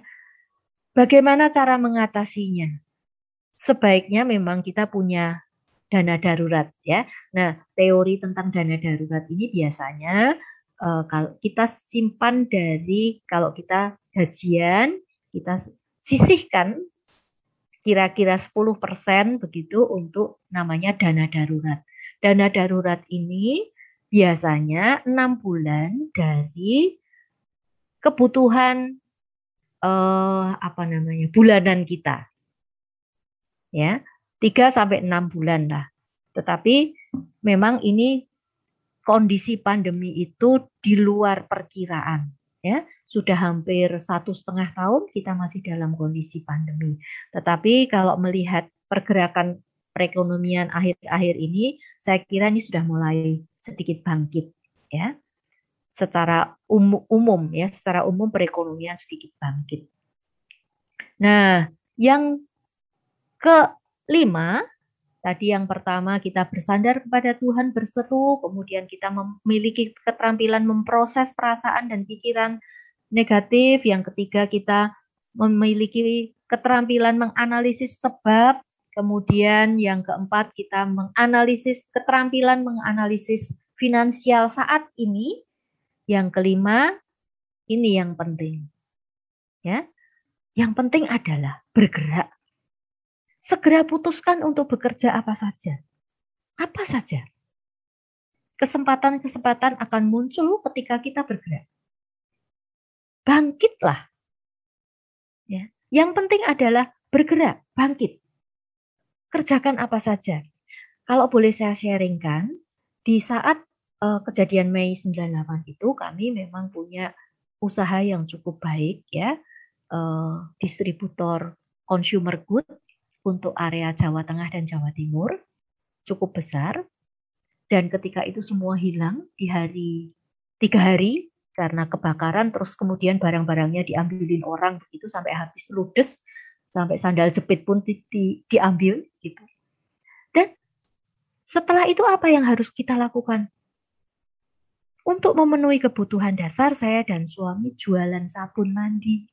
Bagaimana cara mengatasinya? Sebaiknya memang kita punya dana darurat ya. Nah, teori tentang dana darurat ini biasanya uh, kalau kita simpan dari kalau kita gajian, kita sisihkan kira-kira 10% begitu untuk namanya dana darurat. Dana darurat ini biasanya enam bulan dari kebutuhan eh, apa namanya bulanan kita, ya tiga sampai enam bulan lah. Tetapi memang ini kondisi pandemi itu di luar perkiraan, ya sudah hampir satu setengah tahun kita masih dalam kondisi pandemi. Tetapi kalau melihat pergerakan perekonomian akhir-akhir ini, saya kira ini sudah mulai sedikit bangkit ya. Secara umum, umum ya, secara umum perekonomian sedikit bangkit. Nah, yang kelima Tadi yang pertama kita bersandar kepada Tuhan berseru, kemudian kita memiliki keterampilan memproses perasaan dan pikiran negatif. Yang ketiga kita memiliki keterampilan menganalisis sebab. Kemudian yang keempat kita menganalisis keterampilan menganalisis finansial saat ini. Yang kelima ini yang penting. Ya. Yang penting adalah bergerak segera putuskan untuk bekerja apa saja. Apa saja. Kesempatan-kesempatan akan muncul ketika kita bergerak. Bangkitlah. Ya. Yang penting adalah bergerak, bangkit. Kerjakan apa saja. Kalau boleh saya sharingkan, di saat uh, kejadian Mei 98 itu kami memang punya usaha yang cukup baik ya, uh, distributor consumer good untuk area Jawa Tengah dan Jawa Timur cukup besar. Dan ketika itu semua hilang di hari tiga hari karena kebakaran, terus kemudian barang-barangnya diambilin orang begitu sampai habis ludes, sampai sandal jepit pun di, di, diambil gitu. Dan setelah itu apa yang harus kita lakukan? Untuk memenuhi kebutuhan dasar saya dan suami jualan sabun mandi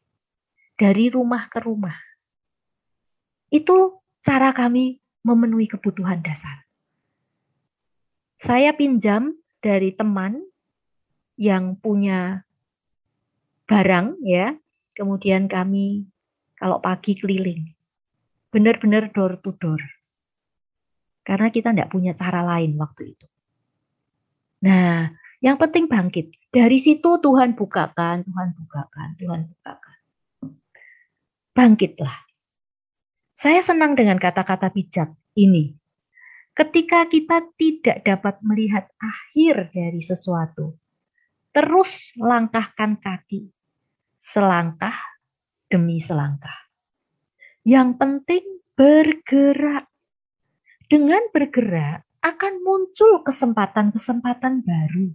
dari rumah ke rumah. Itu cara kami memenuhi kebutuhan dasar. Saya pinjam dari teman yang punya barang ya, kemudian kami kalau pagi keliling. Benar-benar door to door. Karena kita tidak punya cara lain waktu itu. Nah, yang penting bangkit. Dari situ Tuhan bukakan, Tuhan bukakan, Tuhan bukakan. Bangkitlah. Saya senang dengan kata-kata bijak ini. Ketika kita tidak dapat melihat akhir dari sesuatu, terus langkahkan kaki, selangkah demi selangkah. Yang penting bergerak. Dengan bergerak akan muncul kesempatan-kesempatan baru.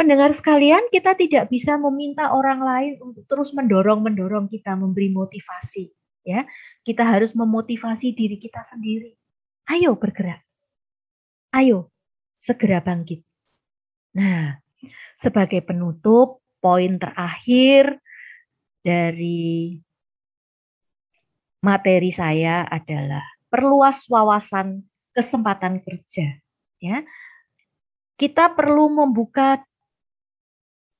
Pendengar sekalian, kita tidak bisa meminta orang lain untuk terus mendorong-mendorong kita memberi motivasi ya kita harus memotivasi diri kita sendiri. Ayo bergerak. Ayo segera bangkit. Nah sebagai penutup poin terakhir dari materi saya adalah perluas wawasan kesempatan kerja ya. Kita perlu membuka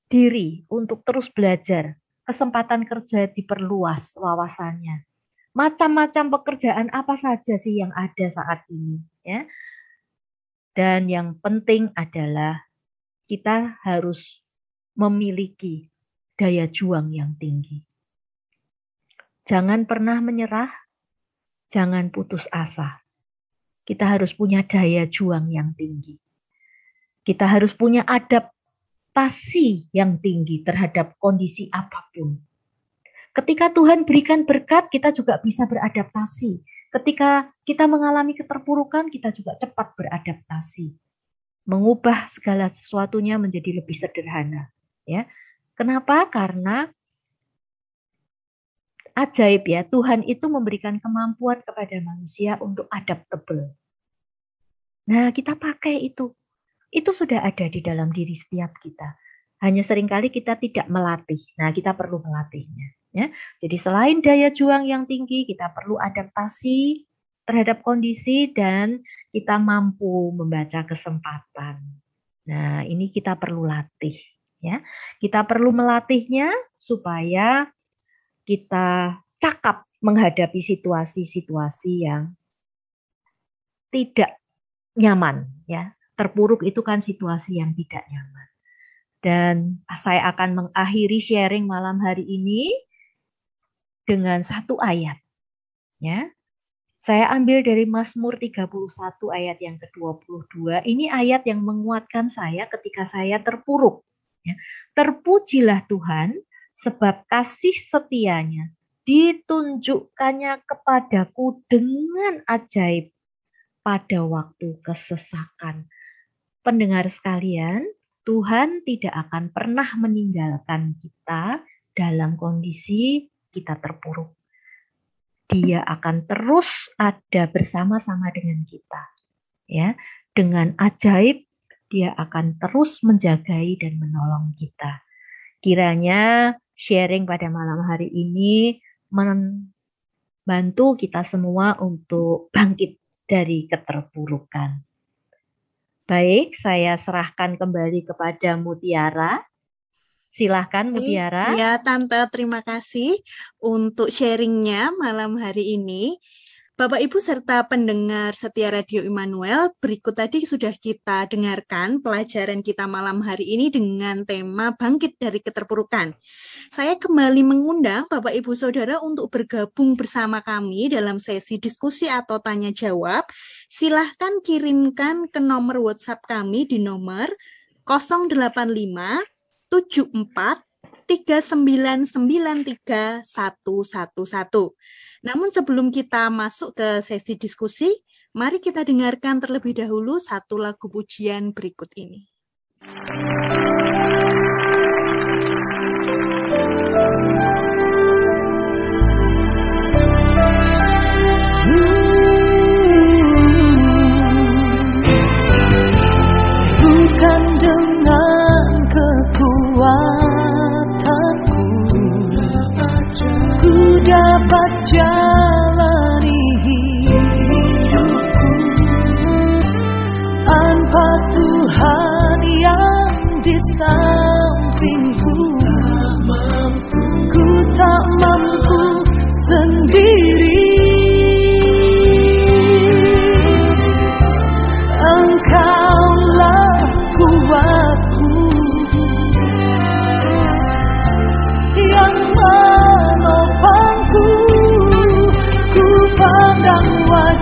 diri untuk terus belajar. Kesempatan kerja diperluas wawasannya macam-macam pekerjaan apa saja sih yang ada saat ini ya. Dan yang penting adalah kita harus memiliki daya juang yang tinggi. Jangan pernah menyerah, jangan putus asa. Kita harus punya daya juang yang tinggi. Kita harus punya adaptasi yang tinggi terhadap kondisi apa pun Ketika Tuhan berikan berkat, kita juga bisa beradaptasi. Ketika kita mengalami keterpurukan, kita juga cepat beradaptasi. Mengubah segala sesuatunya menjadi lebih sederhana. Ya, Kenapa? Karena ajaib ya, Tuhan itu memberikan kemampuan kepada manusia untuk adaptable. Nah, kita pakai itu. Itu sudah ada di dalam diri setiap kita. Hanya sering kali kita tidak melatih. Nah, kita perlu melatihnya. Ya. Jadi selain daya juang yang tinggi, kita perlu adaptasi terhadap kondisi dan kita mampu membaca kesempatan. Nah, ini kita perlu latih ya. Kita perlu melatihnya supaya kita cakap menghadapi situasi-situasi yang tidak nyaman ya. Terpuruk itu kan situasi yang tidak nyaman. Dan saya akan mengakhiri sharing malam hari ini dengan satu ayat. Ya. Saya ambil dari Mazmur 31 ayat yang ke-22. Ini ayat yang menguatkan saya ketika saya terpuruk. Ya. Terpujilah Tuhan sebab kasih setianya ditunjukkannya kepadaku dengan ajaib pada waktu kesesakan. Pendengar sekalian, Tuhan tidak akan pernah meninggalkan kita dalam kondisi kita terpuruk. dia akan terus ada bersama-sama dengan kita. Ya, dengan ajaib dia akan terus menjagai dan menolong kita. Kiranya sharing pada malam hari ini membantu kita semua untuk bangkit dari keterpurukan. Baik, saya serahkan kembali kepada Mutiara. Silahkan Mutiara. Ya, Tante, terima kasih untuk sharingnya malam hari ini. Bapak Ibu serta pendengar setia Radio Immanuel, berikut tadi sudah kita dengarkan pelajaran kita malam hari ini dengan tema bangkit dari keterpurukan. Saya kembali mengundang Bapak Ibu Saudara untuk bergabung bersama kami dalam sesi diskusi atau tanya jawab. Silahkan kirimkan ke nomor WhatsApp kami di nomor 085 74 3993 111. Namun sebelum kita masuk ke sesi diskusi, mari kita dengarkan terlebih dahulu satu lagu pujian berikut ini.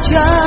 家。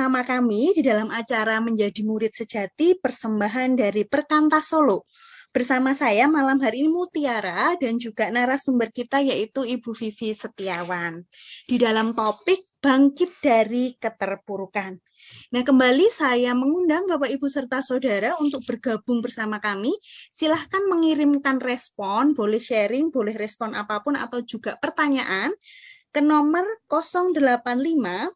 Bersama kami di dalam acara Menjadi Murid Sejati persembahan dari Perkantas Solo. Bersama saya malam hari ini Mutiara dan juga narasumber kita yaitu Ibu Vivi Setiawan. Di dalam topik bangkit dari keterpurukan. Nah, kembali saya mengundang Bapak Ibu serta Saudara untuk bergabung bersama kami. Silahkan mengirimkan respon, boleh sharing, boleh respon apa pun atau juga pertanyaan ke nomor 085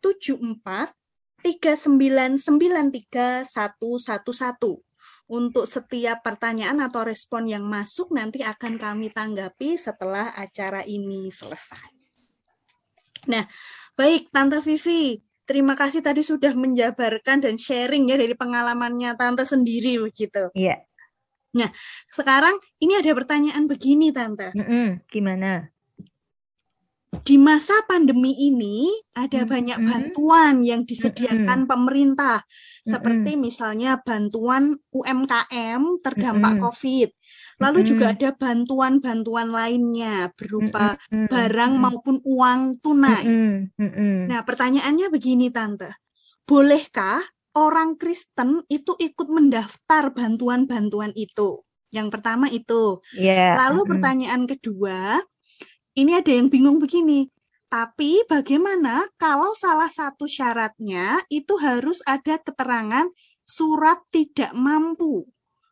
74 3993 111. Untuk setiap pertanyaan atau respon yang masuk nanti akan kami tanggapi setelah acara ini selesai. Nah, Baik, Tante Vivi. Terima kasih tadi sudah menjabarkan dan sharing ya dari pengalamannya Tante sendiri begitu. Iya. Nah, sekarang ini ada pertanyaan begini Tante. Mm -mm. Gimana? Di masa pandemi ini ada hmm. banyak bantuan yang disediakan hmm. pemerintah hmm. seperti misalnya bantuan UMKM terdampak hmm. COVID. Lalu hmm. juga ada bantuan-bantuan lainnya berupa hmm. barang maupun uang tunai. Hmm. Nah, pertanyaannya begini tante. Bolehkah orang Kristen itu ikut mendaftar bantuan-bantuan itu? Yang pertama itu. Yeah. Lalu pertanyaan kedua, ini ada yang bingung begini. Tapi bagaimana kalau salah satu syaratnya itu harus ada keterangan surat tidak mampu.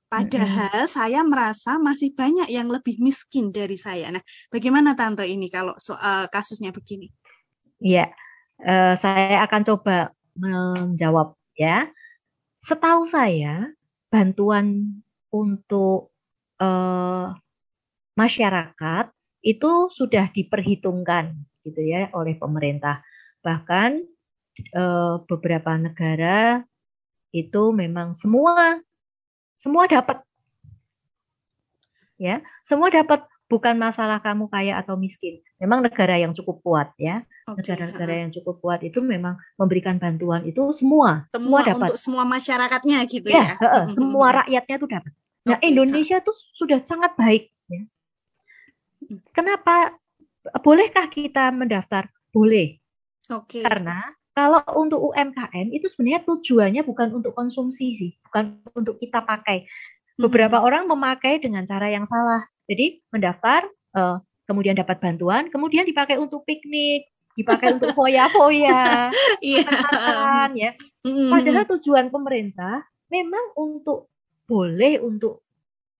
Padahal mm -hmm. saya merasa masih banyak yang lebih miskin dari saya. Nah, bagaimana tante ini kalau soal kasusnya begini? Iya, uh, saya akan coba menjawab ya. Setahu saya bantuan untuk uh, masyarakat itu sudah diperhitungkan gitu ya oleh pemerintah. Bahkan e, beberapa negara itu memang semua semua dapat ya, semua dapat bukan masalah kamu kaya atau miskin. Memang negara yang cukup kuat ya. Negara-negara okay. yang cukup kuat itu memang memberikan bantuan itu semua, semua, semua dapat. Untuk semua masyarakatnya gitu ya. ya. semua rakyatnya itu dapat. Nah, okay. Indonesia tuh sudah sangat baik ya. Kenapa bolehkah kita mendaftar? Boleh. Oke. Okay. Karena kalau untuk UMKM itu sebenarnya tujuannya bukan untuk konsumsi sih, bukan untuk kita pakai. Beberapa hmm. orang memakai dengan cara yang salah. Jadi mendaftar, uh, kemudian dapat bantuan, kemudian dipakai untuk piknik, dipakai untuk foya-foya, [laughs] iya. ya. Padahal tujuan pemerintah memang untuk boleh untuk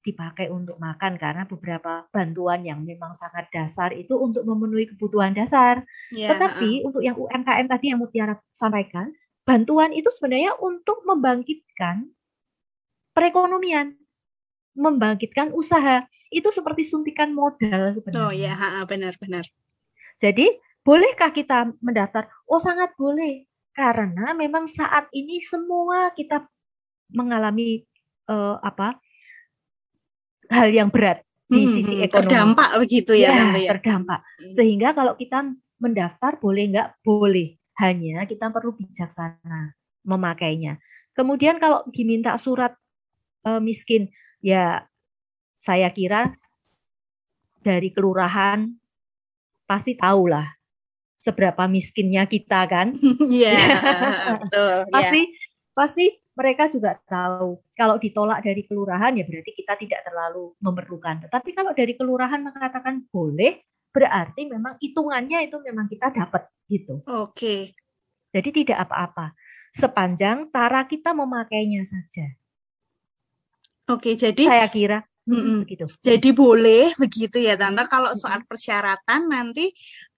dipakai untuk makan karena beberapa bantuan yang memang sangat dasar itu untuk memenuhi kebutuhan dasar. Yeah, Tetapi uh. untuk yang UMKM tadi yang Mutiara sampaikan, bantuan itu sebenarnya untuk membangkitkan perekonomian, membangkitkan usaha. Itu seperti suntikan modal sebenarnya. Oh ya, benar-benar. Jadi, bolehkah kita mendaftar? Oh, sangat boleh. Karena memang saat ini semua kita mengalami uh, apa? Hal yang berat di hmm, sisi hmm, ekonomi. Terdampak begitu ya, ya, ya. Terdampak. Hmm. Sehingga kalau kita mendaftar boleh nggak? Boleh. Hanya kita perlu bijaksana memakainya. Kemudian kalau diminta surat e, miskin, ya saya kira dari kelurahan pasti tahu lah seberapa miskinnya kita kan. [laughs] Iya, [laughs] betul. pasti yeah. pasti mereka juga tahu kalau ditolak dari kelurahan ya berarti kita tidak terlalu memerlukan. Tetapi kalau dari kelurahan mengatakan boleh, berarti memang hitungannya itu memang kita dapat gitu. Oke. Okay. Jadi tidak apa-apa. Sepanjang cara kita memakainya saja. Oke, jadi saya kira Mm-mm. begitu. Jadi boleh begitu ya tante. Kalau soal persyaratan nanti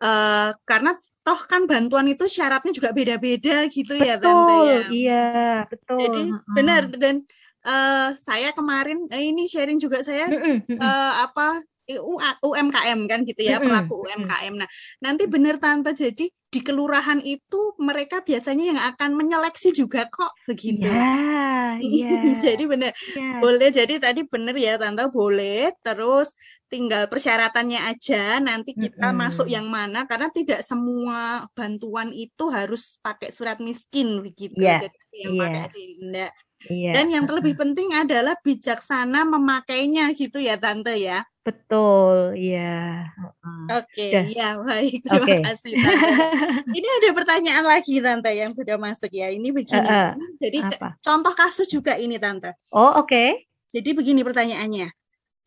uh, karena toh kan bantuan itu syaratnya juga beda-beda gitu betul, ya tante ya. Iya betul. Jadi mm-hmm. benar dan uh, saya kemarin uh, ini sharing juga saya uh, apa UMKM kan gitu ya pelaku UMKM. Nah nanti benar tante jadi di kelurahan itu mereka biasanya yang akan menyeleksi juga kok begitu. Yeah, [laughs] yeah. jadi benar yeah. boleh. Jadi tadi benar ya tante boleh. Terus tinggal persyaratannya aja. Nanti kita mm -hmm. masuk yang mana karena tidak semua bantuan itu harus pakai surat miskin begitu. Yeah. Jadi yang yeah. pakai enggak. Yeah. Dan yang terlebih [laughs] penting adalah bijaksana memakainya gitu ya tante ya. Betul, ya. Oke, okay, ya baik. Terima okay. kasih. Tante. Ini ada pertanyaan lagi tante yang sudah masuk ya. Ini begini. Uh, uh, Jadi apa? contoh kasus juga ini tante. Oh oke. Okay. Jadi begini pertanyaannya.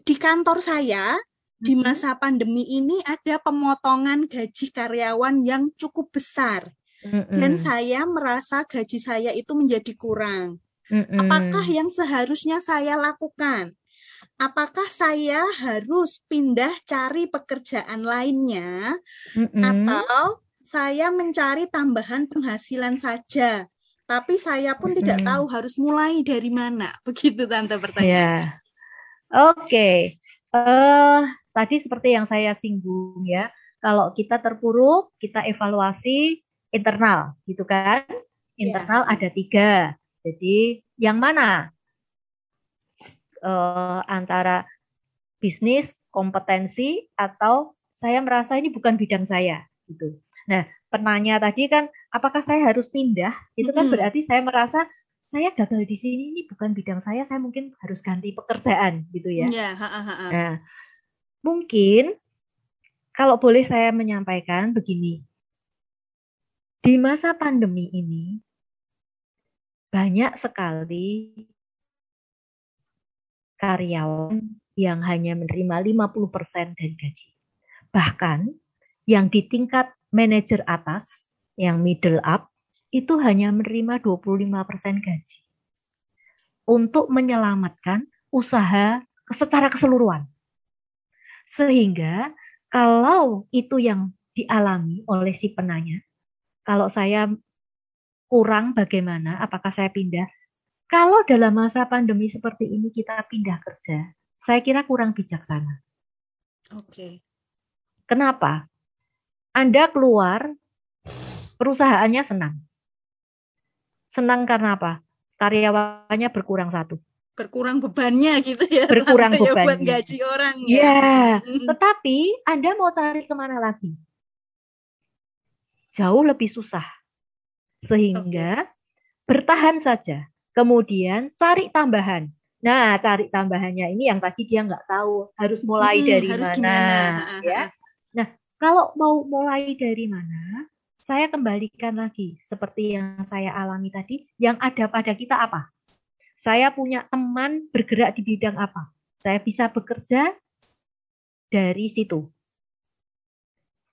Di kantor saya di mm-hmm. masa pandemi ini ada pemotongan gaji karyawan yang cukup besar. Mm. Dan saya merasa gaji saya itu menjadi kurang. Mm -mm. Apakah yang seharusnya saya lakukan? apakah saya harus pindah cari pekerjaan lainnya mm-hmm. atau saya mencari tambahan penghasilan saja tapi saya pun mm-hmm. tidak tahu harus mulai dari mana [laughs] begitu tante pertanyaan yeah. oke okay. uh, eh, tadi seperti yang saya singgung ya kalau kita terpuruk kita evaluasi internal, gitu kan? Internal yeah. ada tiga. Jadi yang mana? Uh, antara bisnis, kompetensi, atau saya merasa ini bukan bidang saya, gitu. Nah, penanya tadi kan, apakah saya harus pindah? Itu kan mm -hmm. berarti saya merasa saya gagal di sini ini bukan bidang saya, saya mungkin harus ganti pekerjaan, gitu ya. Yeah, ha, ha, ha. Nah, mungkin kalau boleh saya menyampaikan begini, di masa pandemi ini banyak sekali karyawan yang hanya menerima 50% dari gaji. Bahkan yang di tingkat manajer atas, yang middle up, itu hanya menerima 25% gaji. Untuk menyelamatkan usaha secara keseluruhan. Sehingga kalau itu yang dialami oleh si penanya, kalau saya kurang bagaimana, apakah saya pindah? Kalau dalam masa pandemi seperti ini kita pindah kerja, saya kira kurang bijaksana. Oke. Okay. Kenapa? Anda keluar, perusahaannya senang. Senang karena apa? Karyawannya berkurang satu. Berkurang bebannya gitu ya. Berkurang [laughs] bebannya. buat gaji orang ya. Ya, tetapi Anda mau cari ke mana lagi? Jauh lebih susah sehingga okay. bertahan saja. Kemudian cari tambahan. Nah, cari tambahannya ini yang tadi dia nggak tahu harus mulai hmm, dari harus mana, gimana. ya. Nah, kalau mau mulai dari mana, saya kembalikan lagi seperti yang saya alami tadi, yang ada pada kita apa? Saya punya teman bergerak di bidang apa? Saya bisa bekerja dari situ.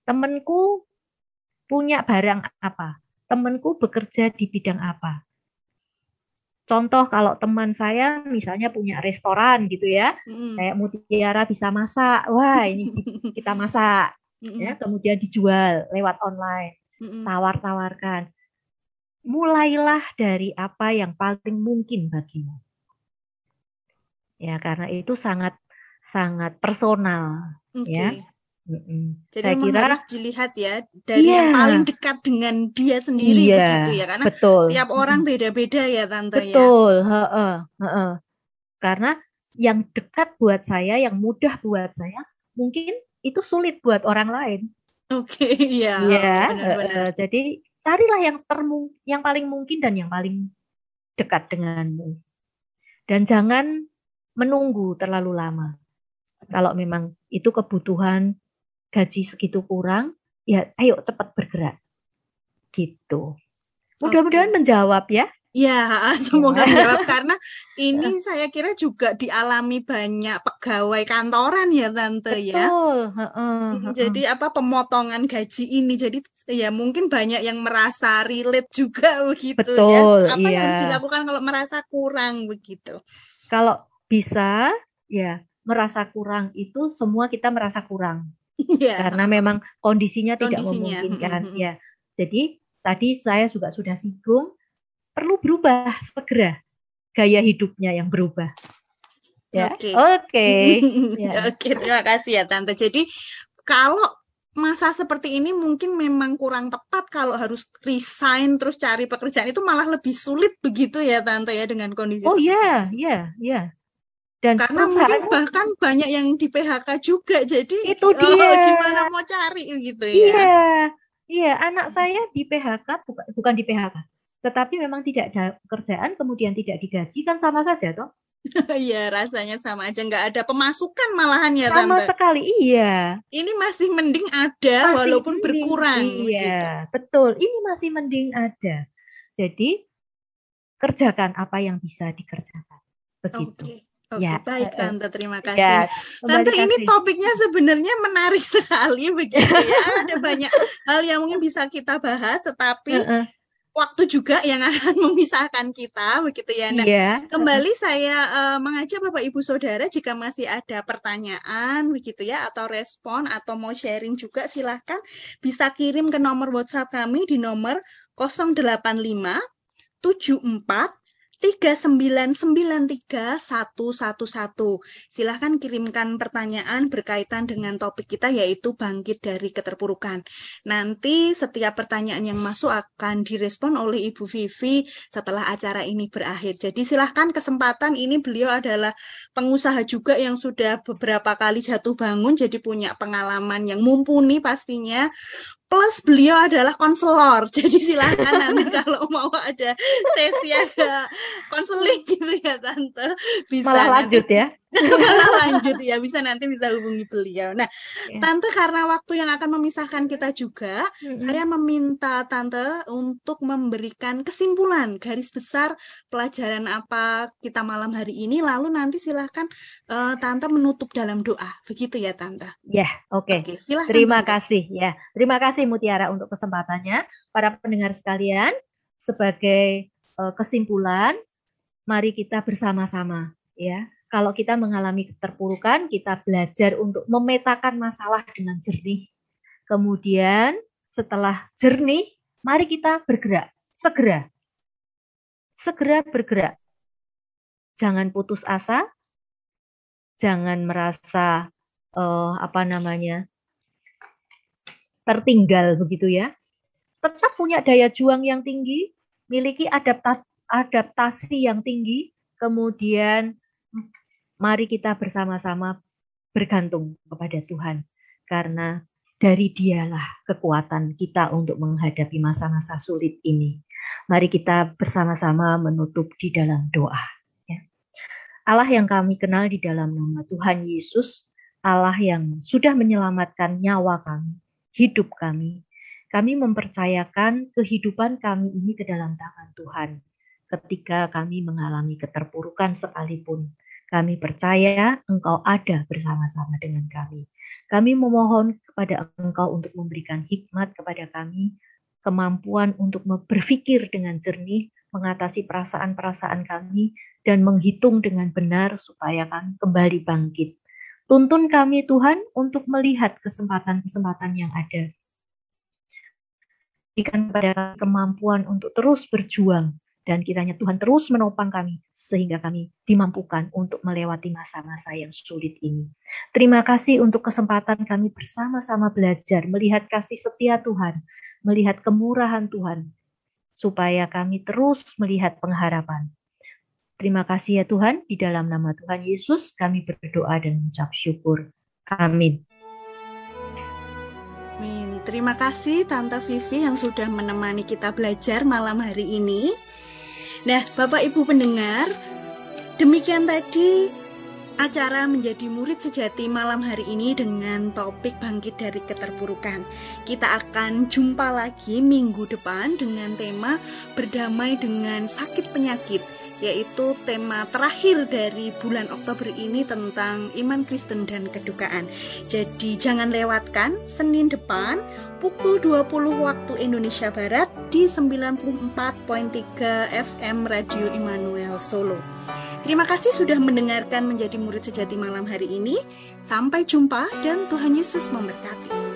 Temanku punya barang apa? Temanku bekerja di bidang apa. Contoh kalau teman saya misalnya punya restoran gitu ya, mm. kayak Mutiara bisa masak, wah ini kita [laughs] masak, mm ya kemudian dijual lewat online, mm tawar-tawarkan. Mulailah dari apa yang paling mungkin bagimu. Ya karena itu sangat sangat personal, okay. ya jadi Saya kira harus dilihat ya dari yeah. yang paling dekat dengan dia sendiri yeah, begitu ya karena betul. tiap orang beda-beda ya tante betul. ya. Betul, Karena yang dekat buat saya, yang mudah buat saya, mungkin itu sulit buat orang lain. Oke, okay, [laughs] iya. Ya, uh, jadi carilah yang termung yang paling mungkin dan yang paling dekat denganmu. Dan jangan menunggu terlalu lama. Kalau memang itu kebutuhan gaji segitu kurang, ya ayo cepat bergerak. Gitu. Mudah-mudahan okay. menjawab ya. Ya, [laughs] semoga menjawab karena ini saya kira juga dialami banyak pegawai kantoran ya tante ya. Betul. ya. Jadi apa pemotongan gaji ini jadi ya mungkin banyak yang merasa relate juga begitu [laughs] Betul, ya. Apa iya. yang harus dilakukan kalau merasa kurang begitu? Kalau bisa ya merasa kurang itu semua kita merasa kurang yeah. karena memang kondisinya, kondisinya. tidak memungkinkan mm -hmm. ya jadi tadi saya juga sudah singgung perlu berubah segera gaya hidupnya yang berubah ya oke okay. [laughs] okay. ya. oke okay, terima kasih ya tante jadi kalau masa seperti ini mungkin memang kurang tepat kalau harus resign terus cari pekerjaan itu malah lebih sulit begitu ya tante ya dengan kondisi oh iya iya iya dan karena mungkin bahkan banyak yang di PHK juga jadi itu oh, dia. oh, gimana mau cari? Gitu ya. Iya iya anak saya di PHK bukan bukan di PHK tetapi memang tidak ada pekerjaan kemudian tidak digaji kan sama saja toh. [laughs] Iya rasanya sama aja nggak ada pemasukan malahan ya sama tante. sekali iya. Ini masih mending ada masih walaupun mending, berkurang iya gitu. betul. Ini masih mending ada. Jadi kerjakan apa yang bisa dikerjakan. Begitu. Okay. Oke, ya, baik Tante, terima ya, kasih. Ya, Tante kasih. ini topiknya sebenarnya menarik [laughs] sekali begitu ya. [laughs] Ada banyak hal yang mungkin bisa kita bahas, tetapi uh -uh. waktu juga yang [laughs] akan memisahkan kita begitu ya. Nah, yeah. kembali saya uh, mengajak Bapak Ibu Saudara jika masih ada pertanyaan begitu ya atau respon atau mau sharing juga silahkan bisa kirim ke nomor WhatsApp kami di nomor 085 74 3993111. Silahkan kirimkan pertanyaan berkaitan dengan topik kita yaitu bangkit dari keterpurukan. Nanti setiap pertanyaan yang masuk akan direspon oleh Ibu Vivi setelah acara ini berakhir. Jadi silahkan kesempatan ini beliau adalah pengusaha juga yang sudah beberapa kali jatuh bangun jadi punya pengalaman yang mumpuni pastinya plus beliau adalah konselor. [laughs] Jadi silakan nanti [laughs] kalau mau ada sesi agak konseling gitu ya tante. Bisa malah lanjut ya. malah [laughs] lanjut ya bisa nanti bisa hubungi beliau nah ya. tante karena waktu yang akan memisahkan kita juga mm-hmm. saya meminta tante untuk memberikan kesimpulan garis besar pelajaran apa kita malam hari ini lalu nanti silahkan uh, tante menutup dalam doa begitu ya tante ya oke okay. okay, terima tante. kasih ya terima kasih kasih Mutiara untuk kesempatannya. Para pendengar sekalian, sebagai uh, kesimpulan, mari kita bersama-sama ya. Kalau kita mengalami keterpurukan, kita belajar untuk memetakan masalah dengan jernih. Kemudian setelah jernih, mari kita bergerak, segera. Segera bergerak. Jangan putus asa, jangan merasa uh, apa namanya tertinggal begitu ya. Tetap punya daya juang yang tinggi, miliki adapta adaptasi yang tinggi, kemudian mari kita bersama-sama bergantung kepada Tuhan karena dari dialah kekuatan kita untuk menghadapi masa-masa sulit ini. Mari kita bersama-sama menutup di dalam doa. Ya. Allah yang kami kenal di dalam nama Tuhan Yesus, Allah yang sudah menyelamatkan nyawa kami, hidup kami. Kami mempercayakan kehidupan kami ini ke dalam tangan Tuhan. Ketika kami mengalami keterpurukan sekalipun, kami percaya Engkau ada bersama-sama dengan kami. Kami memohon kepada Engkau untuk memberikan hikmat kepada kami, kemampuan untuk berpikir dengan jernih, mengatasi perasaan-perasaan kami, dan menghitung dengan benar supaya kami kembali bangkit Tuntun kami Tuhan untuk melihat kesempatan-kesempatan yang ada. Berikan kepada kami kemampuan untuk terus berjuang dan kiranya Tuhan terus menopang kami sehingga kami dimampukan untuk melewati masa-masa yang sulit ini. Terima kasih untuk kesempatan kami bersama-sama belajar melihat kasih setia Tuhan, melihat kemurahan Tuhan supaya kami terus melihat pengharapan. Terima kasih ya Tuhan, di dalam nama Tuhan Yesus kami berdoa dan mengucap syukur. Amin. Amin. Terima kasih Tante Vivi yang sudah menemani kita belajar malam hari ini. Nah, Bapak Ibu pendengar, demikian tadi acara menjadi murid sejati malam hari ini dengan topik bangkit dari keterpurukan. Kita akan jumpa lagi minggu depan dengan tema berdamai dengan sakit penyakit yaitu tema terakhir dari bulan Oktober ini tentang iman Kristen dan kedukaan. Jadi jangan lewatkan Senin depan pukul 20 waktu Indonesia Barat di 94.3 FM Radio Immanuel Solo. Terima kasih sudah mendengarkan menjadi murid sejati malam hari ini. Sampai jumpa dan Tuhan Yesus memberkati.